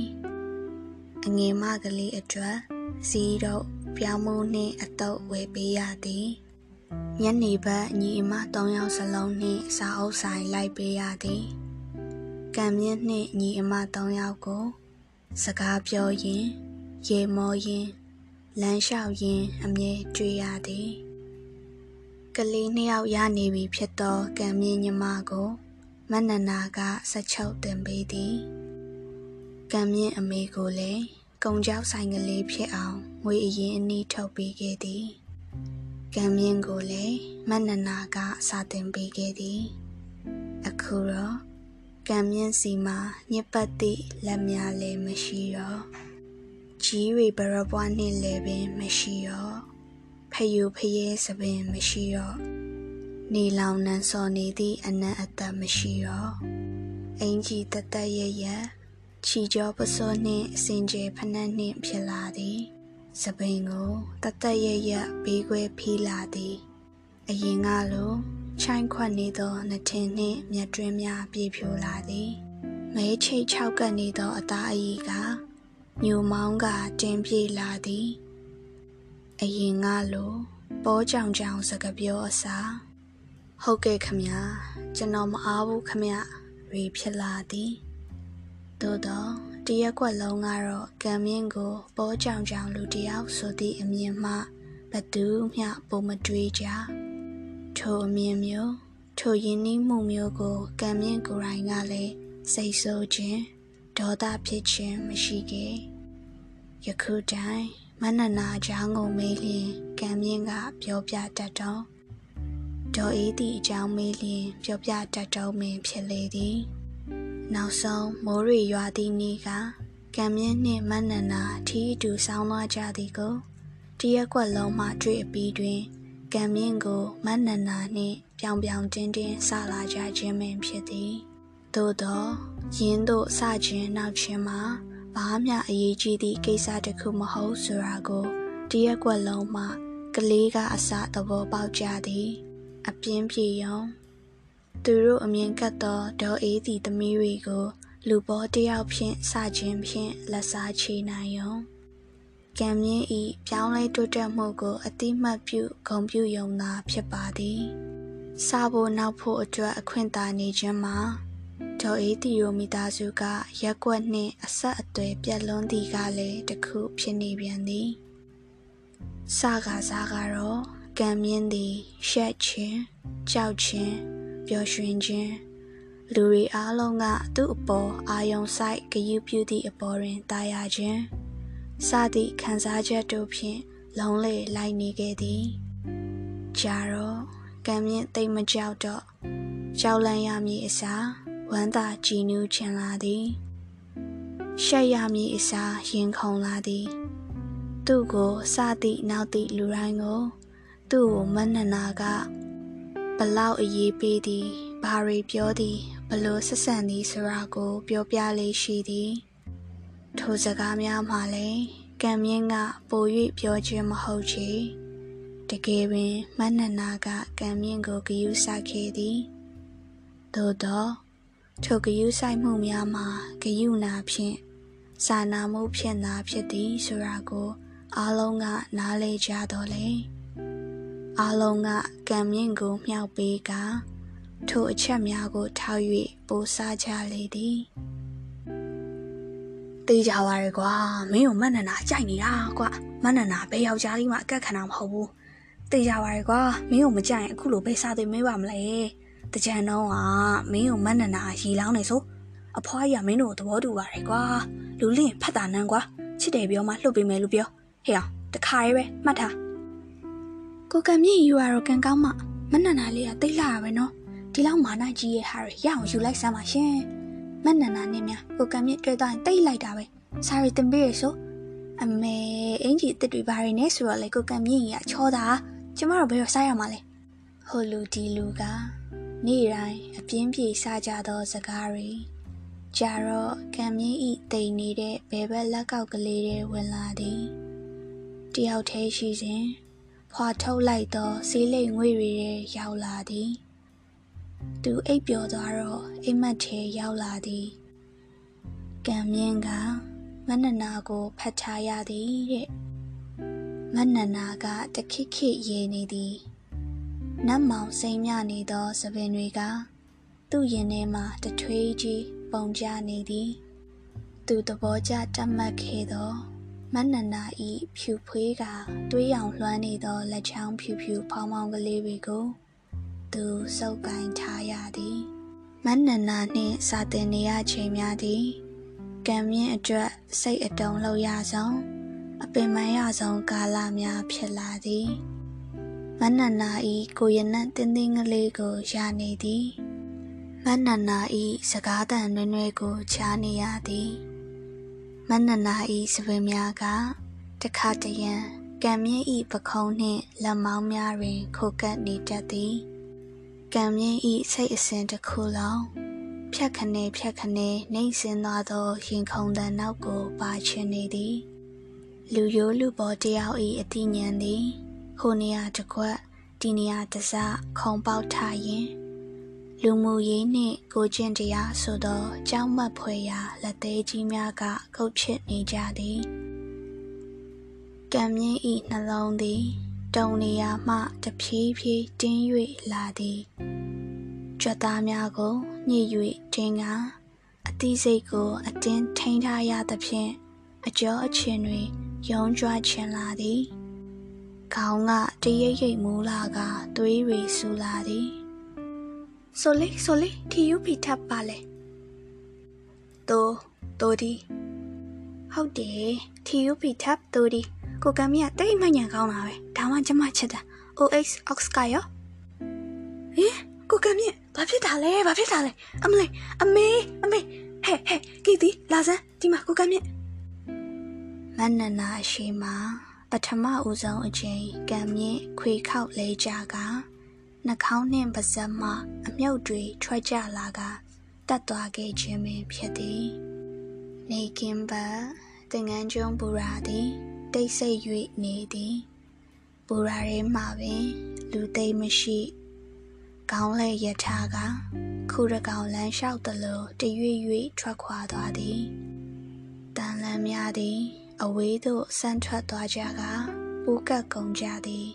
A: အငယ်မကလေးအတွက်စီးတော့ ပြောင်းမှုနှင့်အတုပ်ဝယ်ပေးရသည်ညနေဘက်ညီအမ၃ယောက်စလုံးနှင့်စာအုပ်ဆိုင်လိုက်ပေးရသည်ကံမြင့်နှင့်ညီအမ၃ယောက်ကို စကားပြောရင်ရေမောရင်လမ်းလျှောက်ရင်အမြဲတွေ့ရသည်ကလေးနှစ်ယောက်ရနေပြီဖြစ်သောကံမြင့်ညီမကိုမနနာကဆက်ချုပ်တင်ပေးသည်ကံမြင့်အမေကိုလည်း ကုံကြောက်ဆိုင်ကလေးဖြစ်အောင်ငွေအရင်အနည်းထုတ်ပေးခဲ့သည်ကံမြင့်ကိုလည်းမနနာကစာတင်ပေးခဲ့သည်အခုတော့ကံမြင့်စီမှာညစ်ပတ်သည့်လက်များလည်းမရှိတော့ကြီးရီဘရပွားနှင့်လည်းပင်မရှိတော့ဖယူဖရဲစပင်မရှိတော့နေလောင်နှံစော်နေသည့်အနံ့အသက်မရှိတော့အင်ကြီးတသက်ရရ ချီကြောပစိုးနှင့်အစင်ကျဲဖနှက်နှင့်ဖြစ်လာသည်စပိန်ကိုတသက်ရရဘေးခွဲဖီးလာသည်အရင်ကလိုချိုင်းခွက်နေသောနှထင်နှင့်မြတ်တွင်းများပြေဖြိုလာသည်မဲချိတ်၆ကပ်နေသောအသားအီကညူမောင်းကတင်းပြေလာသည်အရင်ကလိုပေါ်ကြောင်ကြောင်စကပြောအစားဟုတ်ကဲ့ခမကျွန်တော်မအားဘူးခမရီဖြစ်လာသည် သို့တော့တရက်ကွက်လုံးကတော့ကံမြင့်ကိုပေါ်ကြောင်ကြောင်လူတယောက်ဆိုသည့်အမြင်မှဘသူမျှပုံမတွေးကြထိုအမြင်မျိုးထိုရင်းနှီးမှုမျိုးကိုကံမြင့်ကိုယ်တိုင်ကလည်းစိတ်ဆိုးခြင်းဒေါသဖြစ်ခြင်းမရှိခဲ့ယခုတိုင်မနနာချောင်းကိုမေးလျင်ကံမြင့်ကပြောပြတတ်တော့ဒေါ်အေးသည့်အကြောင်းမေးလျင်ပြောပြတတ်တော့မင်းဖြစ်လေသည် နောက်ဆုံးမိုးရီရွာသည့်နေ့ကကံမြင့်နှင့်မနနာထီးတူဆောင်းသွားကြသည်ကိုတရက်ကွက်လုံးမှတွေ့အပြီးတွင်ကံမြင့်ကိုမနနာနှင့်ပြောင်ပြောင်တင်းတင်းဆလာကြခြင်းပင်ဖြစ်သည်သို့သောရင်းတို့စခြင်းနောက်ခြင်းမှာဘာမှအရေးကြီးသည့်ကိစ္စတစ်ခုမဟုတ်ဆိုတာကိုတရက်ကွက်လုံးမှကလေးကအစသဘောပေါက်ကြသည် အပြင်းပြေယုံ သူတို့အမြင်ကတ်သောဒေါ်အေးသည်သမီးတွေကို လူပေါ်တယောက်ဖြင့်စခြင်းဖြင့်လက်စားချေနိုင်ယုံကံမြင့်ဤပြောင်းလဲတိုးတက်မှုကို အတိမတ်ပြုဂုံပြုယုံသာဖြစ်ပါသည်စားဖို့နောက်ဖို့အတွက်အခွင့်သာနေခြင်းမှာဒေါ်အေးတီရိုမိသားစုကရက်ကွက်နှင့်အဆက်အသွယ်ပြက်လွန်းသည်ကလည်းတခုဖြစ်နေပြန်သည်စကားစားကတော့ကံမြင့်သည်ရှက်ခြင်းကြောက်ခြင်း ပျော်ရွှင်ခြင်းလူတွေအားလုံးကသူ့အပေါ်အာယုံဆိုင်ဂယုပြုသည့်အပေါ်တွင်တာယာခြင်းစသည့်ခံစားချက်တို့ဖြင့်လုံးလေလိုက်နေခဲ့သည်ကြာတော့ကံမြင့်တိတ်မကြောက်တော့ကြောက်လန့်ရမည်အစားဝမ်းသာကြည်နူးချင်လာသည်ရှက်ရမည်အစားရင်ခုန်လာသည် သူ့ကိုစသည့်နောက်သည့်လူတိုင်းကို သူ့ကိုမနနာက ဘလောက်အရေးပေးသည်ဘာတွေပြောသည်ဘလို့ဆက်ဆံသည်ဆိုတာကို ပြောပြလေးရှိသည်ထိုစကားများမှလည်းကံမြင့်ကပို၍ပြောခြင်းမဟုတ်ချေတကယ်ပင်မနနာကကံမြင့်ကိုဂယုစိုက်ခဲ့သည်သို့တော့ထိုဂယုဆိုင်မှုများမှာဂယုနာဖြင့်စာနာမှုဖြင့်သာဖြစ်သည်ဆိုတာကိုအားလုံးကနားလည်ကြတော့လေ အားလုံးကကံမြင့်ကိုမြှောက်ပေးကထိုအချက်များကိုထောက်၍ပို့စားကြလေသည်
B: တေးကြပါရဲ့ကွာမင်းကိုမနနာကြိုက်နေတာကွာမနနာဘယ်ယောက်ျားလေးမှအကက်ခံတာမဟုတ်ဘူးတေးကြပါရဲ့ကွာမင်းကိုမကြိုက်ရင်အခုလိုဘယ်စားသိမေးပါမလဲတကြံတော့ကမင်းကိုမနနာရီလောင်းနေဆိုအဖွားကြီးကမင်းတို့သဘောတူပါတယ်ကွာလူလင့်ဖတ်တာနန်းကွာချစ်တယ်ပြောမှလှုပ်ပေးမယ်လို့ပြောဟေ့အောင်တခါရဲပဲမှတ်ထား ကိုကံမြင့်ယူရတော့ကံကောင်းမှမနနာလေးကတိတ်လာတာပဲနော်ဒီလောက်မာနကြီးရဲ့ဟာရရအောင်ယူလိုက်စမ်းပါရှင်မနနာနဲ့များကိုကံမြင့်တွေ့တော့ရင်တိတ်လိုက်တာပဲစာရီတင်ပေးရဆိုအမေအင်ကြီးတစ်တွေပါရနေဆိုတော့လေကိုကံမြင့်ကြီးကချောတာကျမတို့ဘယ်တော့စားရမှာလဲ
A: ဟိုလူဒီလူကနေ့တိုင်းအပြင်းပြေစားကြသောစကားတွေကြာတော့ကံမြင့်ဤတိမ်နေတဲ့ဘဲဘက်လက်ကောက်ကလေးတွေဝင်လာသည်တယောက်သေးရှိစဉ် ဖွာထုတ်လိုက်သောစီးလိမ်ငွေတွေရောက်လာသည်သူအိပ်ပျော်သွားတော့အိမ်မက်ထဲရောက်လာသည်ကံမြင့်ကမနနာကိုဖတ်ထားရသည်တဲ့မနနာကတခိခိရေနေသည်နတ်မောင်စိမ်မြနေသောသပင်တွေကသူ့ရင်ထဲမှာတထွေးကြီးပုံကြနေသည် သူသဘောကျတတ်မှတ်ခဲ့သော မနနာဤဖြူဖွေးကတွေးရောင်လွှမ်းနေသောလက်ချောင်းဖြူဖြူဖောင်းဖောင်းကလေးတွေကိုသူစုပ်ကိုင်ထားရသည်မနနာနှင့်စာတင်နေရချိန်များသည်ကံမြင့်အတွက်စိတ်အတုံလောက်ရဆုံးအပင်မရဆုံးကာလများဖြစ်လာသည်မနနာဤကိုရနံ့တင်းတင်းကလေးကိုရနေသည်မနနာဤစကားတန်နွဲ့နွဲ့ကိုချားနေရသည် မနနာဤစပင်များကတခါတရံကံမြင့်ဤပခုံးနှင့်လက်မောင်းများတွင် ခိုကပ်နေတတ်သည်ကံမြင့်ဤစိတ်အစဉ်တစ်ခုလုံးဖြတ်ခနဲဖြတ်ခနဲနှိမ့်စင်သွားသောရင်ခုန်တန်နောက်ကိုပါချင်နေသည်လူရိုးလူပေါ်တယောက်ဤအတိညာဉ်သည်ဟိုနေရာတစ်ခွက်ဒီနေရာတစခုံပေါက်ထရင် လူမှုရေးနှင့်ကိုကျင့်တရားဆိုသောကြောင်းမတ်ဖွယ်ရာလက်သေးကြီးများကကုတ်ချစ်နေကြသည်ကံမြင့်ဤနှလုံးသည် တုံနေရာမှတဖြည်းဖြည်းတင်း၍လာသည်ကြွက်သားများကိုညှိ၍တင်းကအသီးစိတ်ကိုအတင်းထိန်းထားရသဖြင့်အကျော်အချင်းတွင်ယုံကြွချင်လာသည်ခေါင်းကတရိပ်ရိပ်မူလာကသွေးရီဆူလာသည် ဆိုလေဆိုလေထီယူပီထပ်ပါလေတိုးတိုးဒီဟုတ်တယ်ထီယူပီထပ်တိုးဒီကိုကမီးကတိတ်မှညံကောင်းတာပဲဒါမှကျမချစ်တာ OX Ox ကရောဟင်ကိုကမီးဘာဖြစ်တာလဲဘာဖြစ်တာလဲအမလေးအမေအမေဟဲ့ဟဲ့ကီတီလာစမ်းဒီမှာကိုကမီးမနနာရှိမှာပထမဦးဆုံးအချိန်ကံမြင့်ခွေခောက်လဲကြက နှာခေါင်းနှင့်ပါးစပ်မှအမြုပ်တွေထွက်ကြလာကတက်သွားခဲ့ခြင်းပင်ဖြစ်သည်နေကင်းပါတင်ငန်းကျုံပူရာသည်တိတ်ဆိတ်၍နေသည်ပူရာရဲမှပင် လူသိမ်းမရှိကောင်းလဲရထားကခုရကောင်လမ်းလျှောက်သလိုတရွေ့ရွေ့ထွက်ခွာသွားသည်တန်လန်းများသည် အဝေးသို့ဆန်းထွက်သွားကြကပူကတ်ကုန်ကြသည်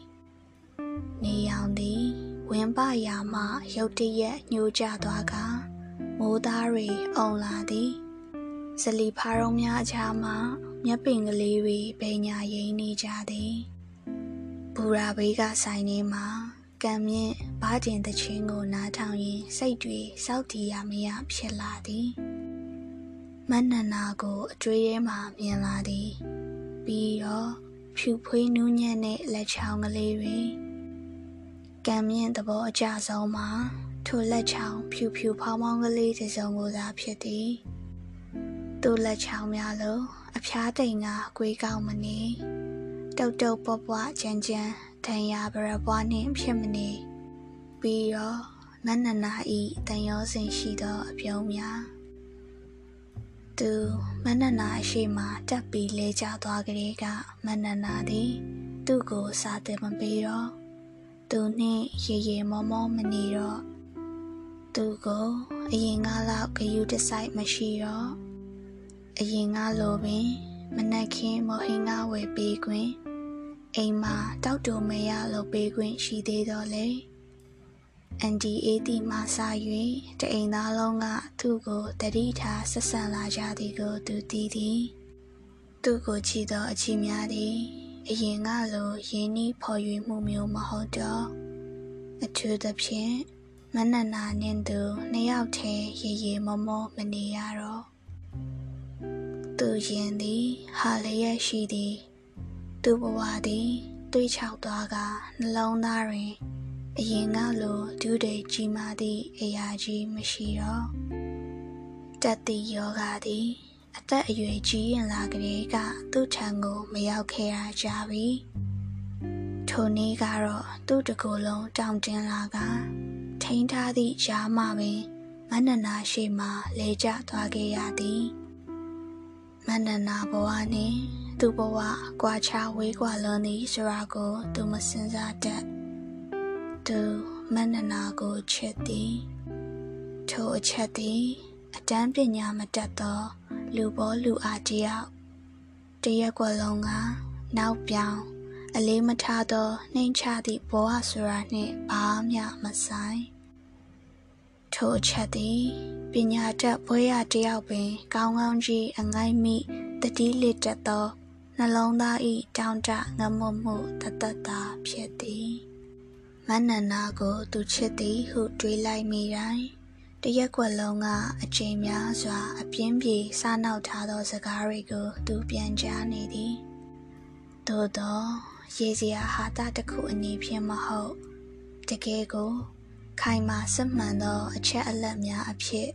A: နေရောင်သည် ဝင်းပရာမှရုတ်တရက်ညှိုးကျသွားကမိုးသားတွေအုံလာသည်ဇလီဖားရုံများအချာမှမျက်ပင်ကလေးတွေပိညာရိမ့်နေကြသည်ဘူရာဘေးကဆိုင်နေမှာကံမြင့်ဘားကျင်တချင်းကိုနားထောင်ရင်စိတ်တွေစောက်တီရမရဖြစ်လာသည်မနန္နာကိုအကျွေးထဲမှာမြင်လာသည်ပြီးတော့ဖြူဖွေးနူးညံ့တဲ့လက်ချောင်းကလေးတွေ ကံမြင့်သဘောအကျဆုံးမှာထိုလက်ချောင်းဖြူဖြူဖောင်းဖောင်းကလေးတစ်စုံကိုသာဖြစ်သည်သူ့လက်ချောင်းများလို့အဖျားတိမ်ကကွေးကောင်းမနေတုတ်တုတ်ပွားပွားကြမ်းကြမ်းတန်ရာပရပွားနှင့်ဖြစ်မနေပြီးတော့နန္နနာဤတန်ရောစင်ရှိသောအပြုံးများသူမန္နနာရှိမှတက်ပြီးလဲကျသွားကလေးကမန္နနာသည် သူ့ကိုစာတင်မပေးတော့ သူနှင့်ရေရေမောမောမနေတော့သူကိုအရင်ကလောက်ဂယုတစိုက်မရှိတော့အရင်ကလိုပင်မနက်ခင်းမဟင်းကားဝယ်ပေးခွင့်အိမ်မှာတောက်တူမရလို့ပေးခွင့်ရှိသေးတော့လေအန်ဒီအေးတီမှစ၍တအိမ်သားလုံးကသူ့ကိုတတိထားဆက်ဆံလာကြသည်ကိုသူသိသည်သူ့ကိုချီသောအချီများသည် အရင်ကလိုရင်းနှီးဖော်ရွေမှုမျိုးမဟုတ်တော့အထူးသဖြင့်မနနာနှင့်သူနှစ်ယောက်တည်းရေရေမောမောမနေရတော့သူရင်သည်ဟာလျက်ရှိသည်သူဘဝသည်တွေးချောက်သွားကနှလုံးသားတွင်အရင်ကလိုဒုတွေကြီးမားသည့်အရာကြီးမရှိတော့တက်သည့်ယောဂသည် အသက်အရွယ်ကြီးရင်လာကလေးကသူ့ထံကိုမရောက်ခဲ့ရကြပြီထိုနေ့ကတော့သူ့တကူလုံးတောင်တင်းလာကထိန်းထားသည့်ရှားမှပင်မနနာရှိမှလဲကျသွားခဲ့ရသည်မနနာဘဝနှင့်သူ့ဘဝကွာခြားဝေးကွာလွန်သည်ဆိုတာကို သူမစင်စားတတ်သူမနနာကိုချစ်သည်ထိုအချက်သည် အတန်းပညာမတတ်သော လူဘောလူအားတယောက်တရက်ကွက်လုံးကနောက်ပြောင်အလေးမထားသောနှိမ်ချသည့်ဘဝဆိုတာနှင့်ဘာမျှမဆိုင်ထိုအချက်သည်ပညာတတ်ဘွဲရတယောက်ပင် ကောင်းကောင်းကြီးအငိုင်းမိတတိလက်တတ်သောနှလုံးသားဤတောင်းတငမွမှုတသက်တာဖြစ်သည်မနန္နာကိုသူချစ်သည်ဟုတွေးလိုက်မိတိုင်း တရက်ကွက်လုံးကအချိန်များစွာ အပြင်းပြေစားနောက်ထားသောစကားတွေကို သူပြန်ကြားနေသည်သို့သောရေစရာဟာတာတစ်ခုအနေဖြင့်မဟုတ်တကယ်ကို ခိုင်မာစစ်မှန်သောအချက်အလက်များအဖြစ်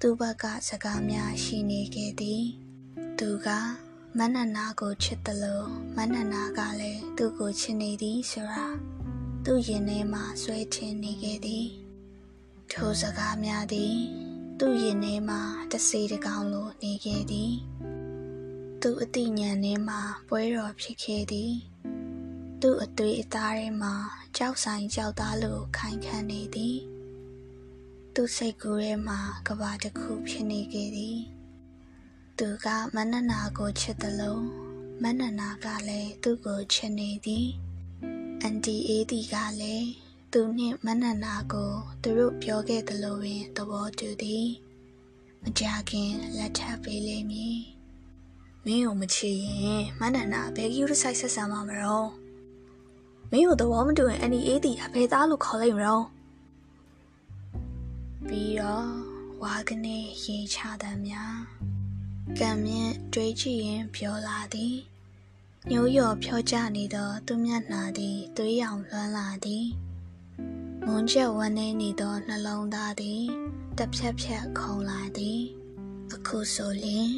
A: သူ့ဘက်ကစကားများရှိနေခဲ့သည် သူကမနနာကိုချစ်တယ်လို့မနနာကလည်းသူ့ကိုချစ်နေသည်ဆိုတာသူ့ရင်ထဲမှာဆွဲထင်နေခဲ့သည် ထိုစကားများသည် သူ့ရင်ထဲမှာတစေတကောင်လိုနေခဲ့သည် သူ့အသိဉာဏ်ထဲမှာပွဲတော်ဖြစ်ခဲ့သည် သူ့အသွေးအသားထဲမှာကြောက်ဆိုင်ကြောက်သားလိုခိုင်ခံနေသည် သူ့စိတ်ကူးထဲမှာကဘာတစ်ခုဖြစ်နေခဲ့သည် သူကမနနာကိုချစ်တယ်လို့မနနာကလည်းသူ့ကိုချစ်နေသည်အန်တီအေးတီကလည်း သူနှင့်မနနာကိုသူတို့ပြောခဲ့သလိုပင်သဘောတူသည်မကြခင်လက်ထပ်ပေးလိမ့်မည်မင်းကိုမချစ်ရင်မနနာဘယ်ကယူရဆိုင်ဆက်ဆံမှာမရောမင်းကိုသဘောမတူရင်အန်တီအေးတီအဖေသားလို့ခေါ်လိုက်မရောပြီးတော့ဝါကနေရေချတဲ့များကံမြင့်တွေးကြည့်ရင်ပြောလာသည်ညိုးရော်ဖြောကြနေသောသူမျက်နှာသည်သွေးရောင်လွှမ်းလာသည် မွန်ချက်ဝန်းနေနေသောနှလုံးသားသည်တစ်ဖြက်ဖြက်ခုန်လာသည် အခုဆိုလျင်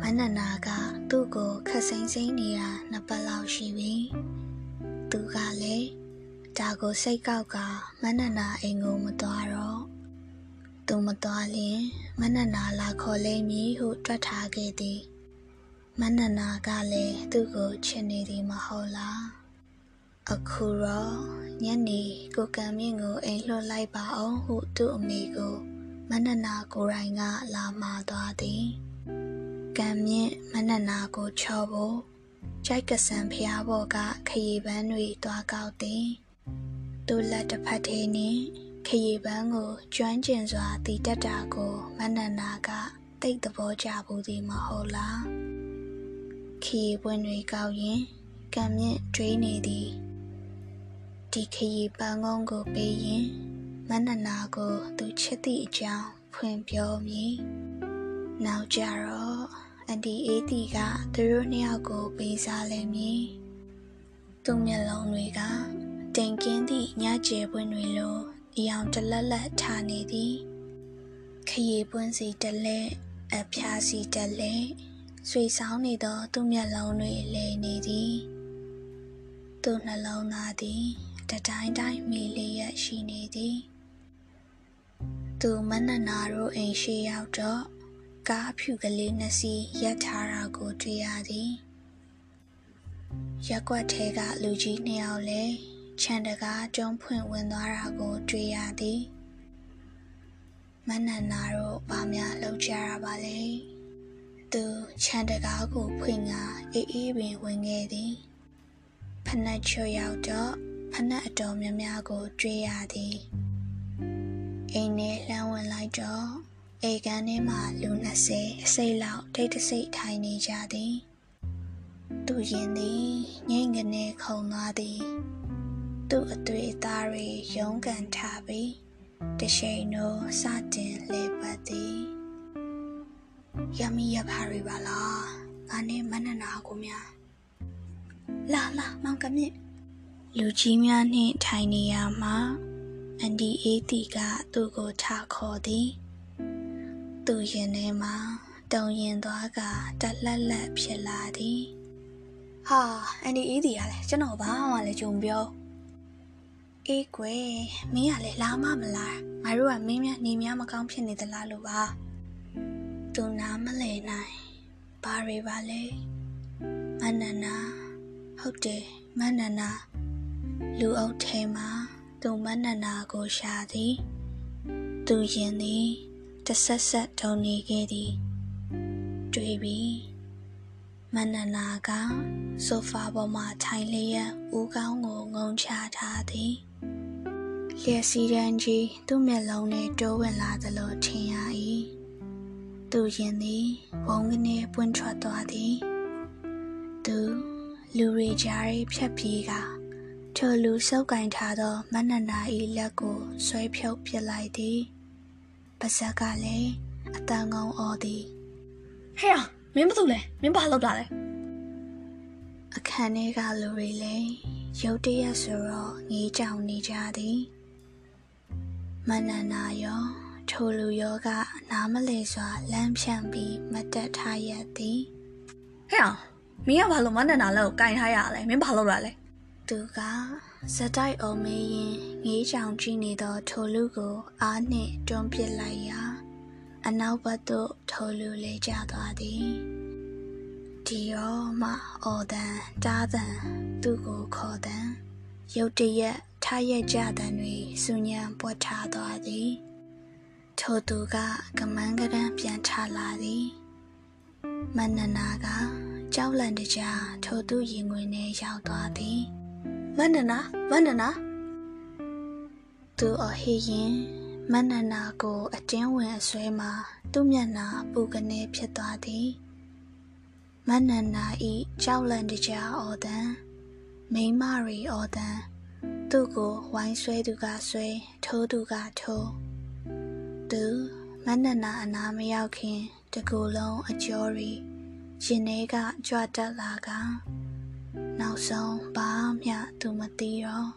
A: မနနာကသူ့ကိုခက်စိမ့်စိမ့်နေရနှစ်ပတ်လောက်ရှိပြီသူကလည်းဒါကိုစိတ်ကောက်ကမနနာအိမ်ကိုမသွားတော့သူမသွားလျင်မနနာလာခေါ်လိမ့်မည်ဟုတွက်ထားခဲ့သည်မနနာကလည်းသူ့ကိုချစ်နေသည်မဟုတ်လား အခုတော့ညနေကိုကံမြင့်ကိုအိမ်လွှတ်လိုက်ပါအောင်ဟုသူ့အမေကိုမနနာကိုယ်တိုင်ကလာမှာသွားသည်ကံမြင့်မနနာကိုချော့ဖို့ကြိုက်ကဆန်ဖျားဘော်ကခရီပန်းတွေတွားကောက်သည်သူ့လက်တစ်ဖက်ထဲနှင့်ခရီပန်းကိုကျွမ်းကျင်စွာတည်တက်တာကိုမနနာကတိတ်သဘောကျဘူးသည်မဟုတ်လားခရီပွင့်တွေကောက်ရင်ကံမြင့်တွေးနေသည် ဒီခရီပန်းကုန်းကိုပေးရင်မနနာကိုသူချစ်သည့်အကြောင်းဖွင့်ပြောမည်နောက်ကြတော့အန်ဒီအေးတီကသူတို့နှစ်ယောက်ကိုပေးစားလိမ့်မည်သူ့မျက်လုံးတွေကတင်ကင်းသည့်ညကျဲပွင့်တွေလိုအယောင်တလက်လက်ထားနေသည်ခရီပွင့်စီတလဲအဖျားစီတလဲဆွေဆောင်နေသောသူ့မျက်လုံးတွေလဲနေသည်သူ့နှလုံးသားသည် တတိုင်းတိုင်းမီလျက်ရှိနေသည်သူမနနာတို့အိမ်ရှိရောက်တော့ကားဖြူကလေးနှစ်စီးရပ်ထားတာကိုတွေ့ရသည်ရက်ွက်ထဲကလူကြီးနှစ်ယောက်လည်းခြံတကားကျုံဖွင့်ဝင်သွားတာကိုတွေ့ရသည်မနနာတို့ဘာများလောက်ကြရပါလဲသူခြံတကားကိုဖွင့်ကအေးအေးပင်ဝင်ခဲ့သည်ဖနက်ချွတ်ရောက်တော့ ဖနက်အတော်များများကိုတွေ့ရသည်အိမ်ထဲလှမ်းဝင်လိုက်တော့အိမ်ကန်ထဲမှာလူ20အစိတ်လောက်တိတ်တဆိတ်ထိုင်နေကြသည်သူရင်သည်ငိမ့်ကနေခုံသွားသည်သူ့အသွေးအသားတွေရုံးကန်ထားပြီးတရှိန်တို့စတင်လေပတ်သည်ယမီရဖာရီပါလားငါနဲ့မနနာကိုများလာလာမောင်ကမြင့် လူကြီးများနှင့်ထိုင်နေရမှာအန်ဒီအေးတီကသူ့ကိုထားခေါ်သည် သူရင်ထဲမှာတုံရင်သွားကတလက်လက်ဖြစ်လာသည်ဟာအန်ဒီအေးတီကလည်းကျွန်တော်ဘာမှလည်းကြုံပြောအေးကွယ်မင်းကလည်းလာမမလားငါတို့ကမင်းများနေများမကောင်းဖြစ်နေသလားလို့ပါသူနားမလဲနိုင်ဘာတွေပါလဲမနနာဟုတ်တယ်မနနာ လူအုပ်ထဲမှာသူမနနာကိုရှာသည်သူရင်သည်တဆက်ဆက်ထုံနေခဲ့သည်တွေ့ပြီမနနာကဆိုဖာပေါ်မှာထိုင်လျက်ဦးကောင်းကိုငုံချထားသည်လျက်စီရန်ကြီးသူ့မျက်လုံးနဲ့တိုးဝင်လာသလိုထင်ရ၏သူရင်သည်ဘုံကနေပွင့်ထွက်သွားသည်သူလူရီကြားရိဖြတ်ပြေးက ထိုလူစုပ်ကင်ထားသောမနနာ၏လက်ကိုဆွဲဖြုတ်ပစ်လိုက်သည်ပါဇက်ကလည်းအတန်ကောင်းအော်သည်
B: ဟဲ့အောင်မင်းဘာလုပ်လဲမင်းဘာလုပ်တာလဲ
A: အခန်းထဲကလူတွေလည်းရုတ်တရက်ဆိုတော့ငေးကြောင်နေကြသည်မနနာရောထိုလူရောကနားမလဲစွာလမ်းဖြန့်ပြီးမတက်ထားရသည်
B: ဟဲ့အောင်မင်းကဘာလို့မနနာလက်ကိုကင်ထားရလဲမင်းဘာလုပ်တာလဲ
A: သူကဇက်တိုက်အော်မေးရင်ငေးချောင်ကြည့်နေသောထိုလူကို အားနှင့်တွန်းပစ်လိုက်ရာအနောက်ဘက်သို့ထိုလူလေကျသွားသည်ဒီရောမှအော်တန်တားတန်သူ့ကိုခေါ်တန်ရုတ်တရက်ထားရက်ကြတန်တွေစူညံပွက်ထားသွားသည်ထိုသူကကမန်းကရန်ပြန်ထလာသည်မနနာကကြောက်လန့်တကြားထိုသူရင်ဝင်ထဲရောက်သွားသည်
B: မနနာမနနာ
A: သူအဟိရင်မနနာကိုအတင်းဝင်အဆွဲမှာသူ့မျက်နှာပူကနေဖြစ်သွားသည်မနနာဤကြောက်လန့်တကြားအော်တန်မိမရီအော်တန်သူ့ကိုဝိုင်းဆွဲသူကဆွဲထိုးသူကထိုးသူမနနာအနာမရောက်ခင် တကူလုံးအကျော်ရီရင်ထဲကကြွတက်လာက နောက်ဆုံးဘာမှသူမသိတော့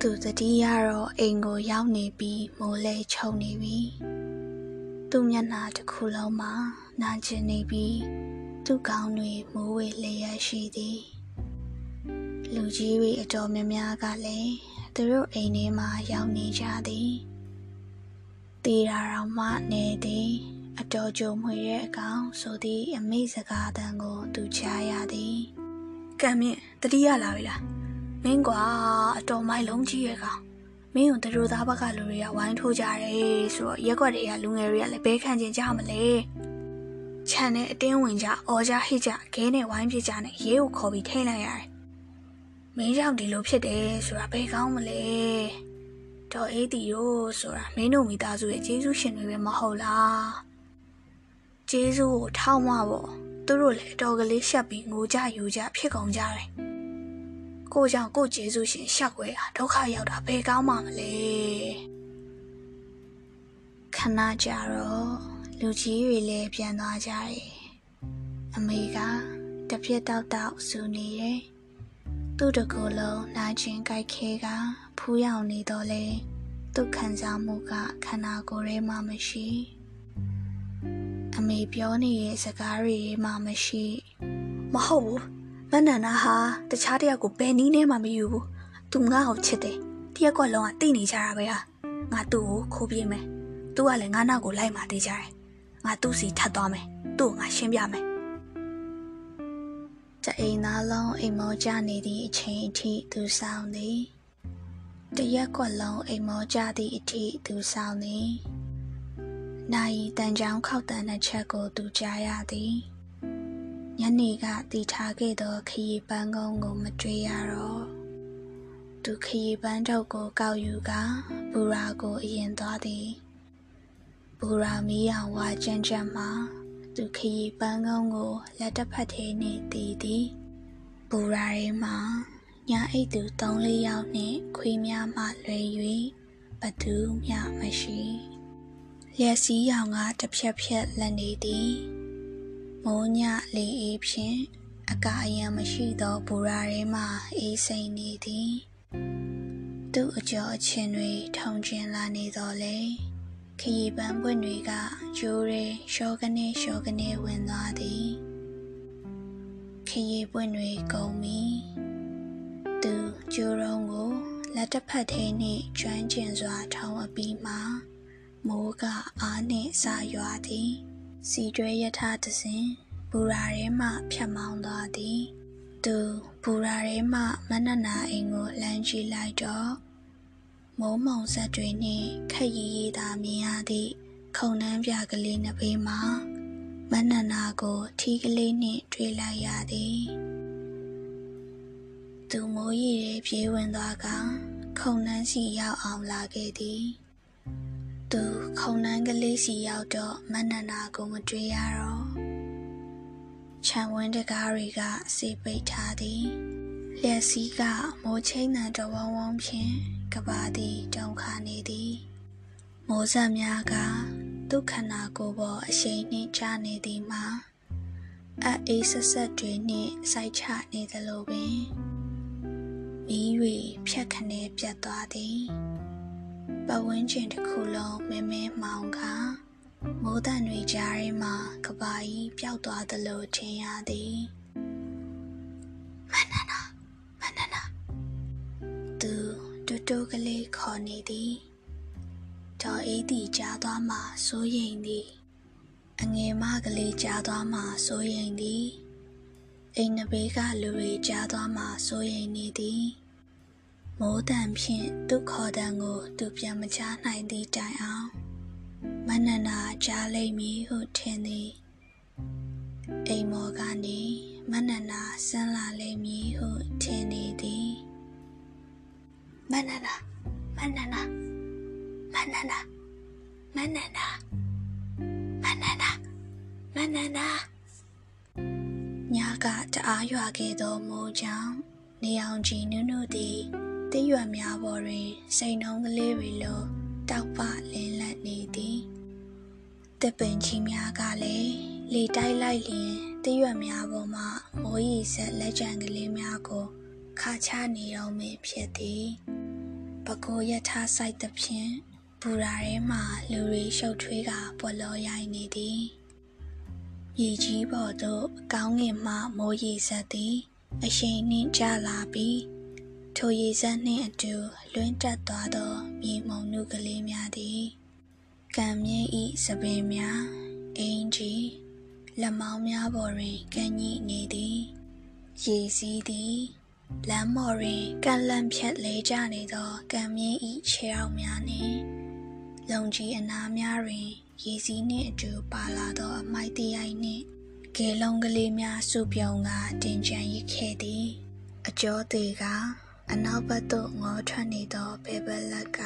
A: သူတတိယတော့အိမ်ကိုရောက်နေပြီးမိုးလဲချုံနေပြီသူ့မျက်နှာတစ်ခုလုံးမှာနာကျင်နေပြီးသူ့ကောင်းတွေမိုးဝေလျက်ရှိသည်လူကြီးတွေအတော်များများကလည်းသူတို့အိမ်ထဲမှာရောက်နေကြသည်တေးရာတော်မှနေသည်အတော်ကြုံမွေတဲ့အကောင်ဆိုသည့်အမိစကားတန်ကိုသူချားရသည်
B: ကံမြင့်တတိယလာပြီလားမင်းကွာအတော်မိုက်လုံးကြီးရဲ့ကောင်မင်းတို့တို့သားဘက်ကလူတွေကဝိုင်းထိုးကြတယ်ဆိုတော့ရက်ွက်တွေကလူငယ်တွေကလည်းဘဲခံကျင်ကြမလဲခြံနဲ့အတင်းဝင်ကြအော်ကြဟစ်ကြခဲနဲ့ဝိုင်းပြကြနဲ့ရဲကိုခေါ်ပြီးထိန်လိုက်ရတယ်မင်းကြောင့်ဒီလိုဖြစ်တယ်ဆိုတာဘယ်ကောင်းမလဲတော်အေးတီရို့ဆိုတာမင်းတို့မိသားစုရဲ့ကျေးဇူးရှင်တွေပဲမဟုတ်လားကျေးဇူးကိုထောက်မှပေါ့ သူတို့လည်းတော်ကလေးရှက်ပြီးငိုကြယူကြဖြစ်ကုန်ကြတယ်ကိုကြောင့်ကိုကျေးဇူးရှင်ရှက်ွယ်တာဒုက္ခရောက်တာဘယ်ကောင်းမှမလဲ
A: ခဏကြာတော့လူကြီးတွေလည်းပြန်သွားကြတယ်အမေကတပြက်တောက်တောက်ဆူနေတယ်သူ့တကူလုံးနာကျင်ကြိုက်ခဲကဖူးရောက်နေတော့လေသူ့ခံစားမှုကခန္ဓာကိုယ်ထဲမှာမရှိအ မေပြောနေတဲ့စကားတွေမှမရှိ
B: မဟုတ်ဘူးမနန္နာဟာတခြားတယောက်ကိုဘယ်နည်းနဲ့မှမယူဘူးသူငါ့ကိုချစ်တယ်တယောက်ကလုံးကတိနေကြတာပဲဟာငါသူ့ကိုခိုးပြေးမယ်သူကလည်းငါနောက်ကိုလိုက်မှတေးကြတယ်ငါသူ့စီထပ်သွားမယ်သူ့ကိုငါရှင်းပြမယ်
A: တအိမ်သားလုံးအိမ်မောကြနေသည့်အချိန်အထိသူဆောင်သည်တရက်ကွက်လုံးအိမ်မောကြသည့်အထိသူဆောင်သည် နိုင်တန်ချောင်းခောက်တန်တဲ့ချက်ကိုသူကြားရသည်ညနေကတီထားခဲ့သောခရီးပန်းကုန်းကိုမတွေ့ရတော့သူခရီးပန်းထုတ်ကိုကောက်ယူကဘူရာကိုအရင်သွားသည်ဘူရာမီးအောင်ဝါကြမ်းကြမ်းမှာသူခရီးပန်းကုန်းကိုလက်တစ်ဖက်ထဲနှင့်တည်သည်ဘူရာရဲမှာညာအိတ်သူ၃လေးယောက်နှင့်ခွေးများမှလွယ်၍ဘသူမျှမရှိ လျက်စီးရောင်ကတစ်ဖြက်ဖြက်လက်နေသည်မိုးညလေအေးဖြင့်အကာအယံမရှိသောဘူရာရဲမှအေးစိမ်နေသည်သူ့အကျော်အချင်းတွေထုံကျင်လာနေတော်လေခရီးပန်းပွင့်တွေကကျိုးရဲရှောကနေရှောကနေဝင်သွားသည်ခရီးပွင့်တွေကုန်ပြီသူကျိုးရုံးကိုလက်တစ်ဖက်ထဲနှင့်ကျွမ်းကျင်စွာထောင်းအပြီးမှ မိုးကအားနှင့်စာရွာသည်စီတွဲရထားတစဉ်ဘူရာထဲမှဖြတ်မောင်းသွားသည်သူဘူရာထဲမှမနနာအိမ်ကိုလမ်းကြည့်လိုက်တော့မိုးမုံဆက်တွေနှင့်ခက်ရည်ရည်သာမြင်ရသည့်ခုံနှမ်းပြကလေးနှစ်ဘေးမှာမနနာကိုထီးကလေးနှင့်တွေ့လိုက်ရသည်သူမိုးရည်ရဲ့ပြေးဝင်သွားကခုံနှမ်းစီရောက်အောင်လာခဲ့သည် သူခုံနှမ်းကလေးစီရောက်တော့မနနာကိုမတွေ့ရတော့ခြံဝင်းတကားတွေကစေပိတ်ထားသည်လျက်စီးကမိုးချင်းတန်တဝုံဝုံဖြင့်ကဘာသည်တုံခါနေသည်မိုးဆက်များကဒုက္ခနာကိုယ်ပေါ်အရှိန်နှင့်ချနေသည်မှာအအေးဆက်ဆက်တွေနှင့်စိုက်ချနေသလိုပင်မီးတွေဖြတ်ခနဲပြတ်သွားသည် ပဝန်းကျင်တစ်ခုလုံးမဲမဲမှောင်ကမိုးတန်တွေကြားထဲမှာကဘာကြီးပျောက်သွားသလိုထင်ရသည်မနနာမနနာသူတူတူကလေးခေါ်နေသည်တော်အေးတီကြားသွားမှစိုးရိမ်သည်အငယ်မကလေးကြားသွားမှစိုးရိမ်သည်အိမ်နဘေးကလူတွေကြားသွားမှစိုးရိမ်နေသည် မိုးတန်ဖြင့်သူ့ခေါ်တန်ကို သူပြန်မချနိုင်သည့်တိုင်အောင်မနနာကြားလိမ့်မည်ဟုထင်သည်အိမ်မော်ကနေမနနာဆန်းလာလိမ့်မည်ဟုထင်နေသည်မနနာမနနာမနနာမနနာမနနာမနနာညကတအားရွာခဲ့သောမိုးကြောင့်နေအောင်ကြီးနုနုသည် တရွက်များပေါ်တွင်စိန်နှုံးကလေးတွေလိုတောက်ပလင်းလက်နေသည်တပင်ကြီးများကလည်းလေတိုက်လိုက်လျင်တရွက်များပေါ်မှမိုးရီဆက်လက်ကျန်ကလေးများကိုခါချနေတော့မင်းဖြစ်သည်ပကိုရထားဆိုင်သဖြင့်ဘူရာထဲမှလူတွေရှုပ်ထွေးကပွက်လောရိုက်နေသည်မြေကြီးပေါ်သို့ကောင်းငင်မှမိုးရီဆက်သည် အရှိန်နှင့်ကျလာပြီး ထိုရေစက်နှင့်အတူလွင့်တက်သွားသောမြေမုံနုကလေးများသည်ကံမြင့်ဤစပင်များအင်းကြီးလက်မောင်းများပေါ်တွင်ကန့်ညိနေသည်ရေစီးသည်လမ်းမော်တွင်ကန့်လန့်ဖြတ်လဲကျနေသောကံမြင့်ဤခြေထောက်များနှင့်လုံကြီးအနားများတွင်ရေစီးနှင့်အတူပါလာသောအမိုက်တရိုက်နှင့်ကဲလုံးကလေးများစုပြုံကတင်ကြံရစ်ခဲ့သည် အကျော်သေးက အနောက်ဘက်သို့ငေါထွက်နေသောဘေဘလက်က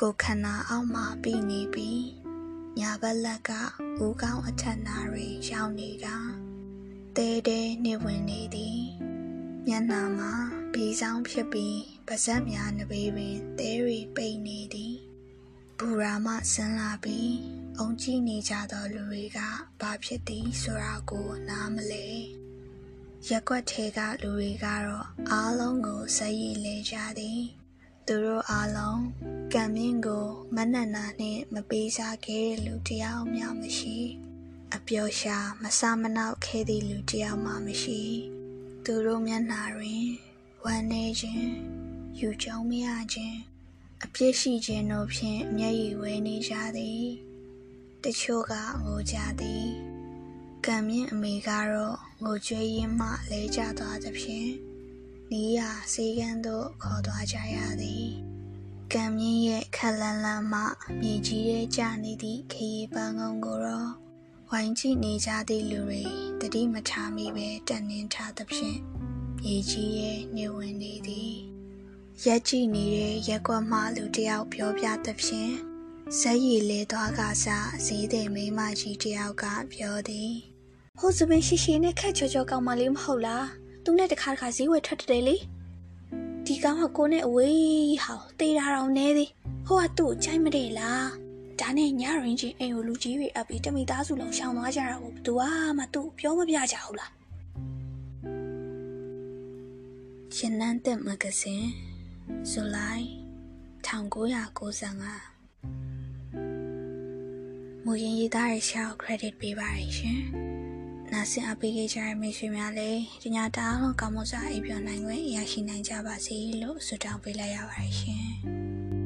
A: ကိုခန္ဓာအောက်မှပြီးနေပြီးညာဘက်လက်ကဦးကောင်းအထက်နာတွင်ရောက်နေကတဲတဲနေဝင်နေသည်မျက်နှာမှာဘီဆောင်ဖြစ်ပြီးပါဇက်များနှပေတွင်တဲရီပိတ်နေသည်ဘူရာမဆင်းလာပြီးအုံကြည့်နေကြသောလူတွေကဘာဖြစ်သည်ဆိုတာကိုနားမလဲ ရက်ွက်ထဲကလူတွေကတော့အားလုံးကိုစက်ရည်လဲကြသည်သူတို့အားလုံးကံမြင့်ကိုမနက်နာနှင့်မပေးစားခဲ့တဲ့လူတယောက်မှမရှိအပျော်ရှာမဆမနောက်ခဲ့သည့်လူတယောက်မှမရှိသူတို့မျက်နှာတွင်ဝမ်းနေခြင်းယူကြုံမရခြင်းအပြစ်ရှိခြင်းတို့ဖြင့်မျက်ရည်ဝဲနေကြသည်တချို့ကငိုကြသည် ကံမြင့်အမေကတော့ငိုကြွေးရင်းမှလဲကျသွားသဖြင့်နီးရစေကန်းသို့ခေါ်သွားကြရသည်ကံမြင့်ရဲ့ခက်လန်းလန်းမှမြေကြီးရဲ့ကျနေသည့်ခရီးပန်းကုန်းကိုတော့ဝိုင်းကြည့်နေကြသည့်လူတွေတတိမထားမိပဲတက်နှင်းထားသဖြင့်မြေကြီးရဲ့နေဝင်နေသည်ရက်ကြည့်နေတဲ့ရက်ကွက်မှလူတယောက်ပြောပြသဖြင့်ဇက်ရည်လဲသွားကစားဈေးတဲ့မိမကြီးတယောက်ကပြောသည်
B: ဟိုစပင်ရှိရှိနဲ့ခက်ချောချောကောင်းမလေးမဟုတ်လားသူနဲ့တခါတခါဈေးဝယ်ထွက်တယ်လေဒီကောင်ကကိုနဲ့အဝေးဟောင်းတေးတာတော့နဲသည်ဟိုကသူ့ကိုကြိုက်မတယ်လားဒါနဲ့ညရင်ချင်းအိမ်ကိုလူကြီးတွေအပ်ပြီးတမိသားစုလုံးရှောင်သွားကြတာကိုဘသူမှသူ့ပြောမပြကြဘူးလား
A: ရှင်နန်းတက်မဂဇင်းဇူလိုင်1995မူရင်ရေးသားရရှာကို credit ပေးပါရရှင်။ နာဆင်အပေးခဲ့ကြတဲ့မိတ်ဆွေများလည်းဒီညတားလုံးကောင်းမွန်စွာအိပ်ပျော်နိုင်ခွင့်ရရှိနိုင်ကြပါစေလို့ဆုတောင်းပေးလိုက်ရပါတယ်ရှင်။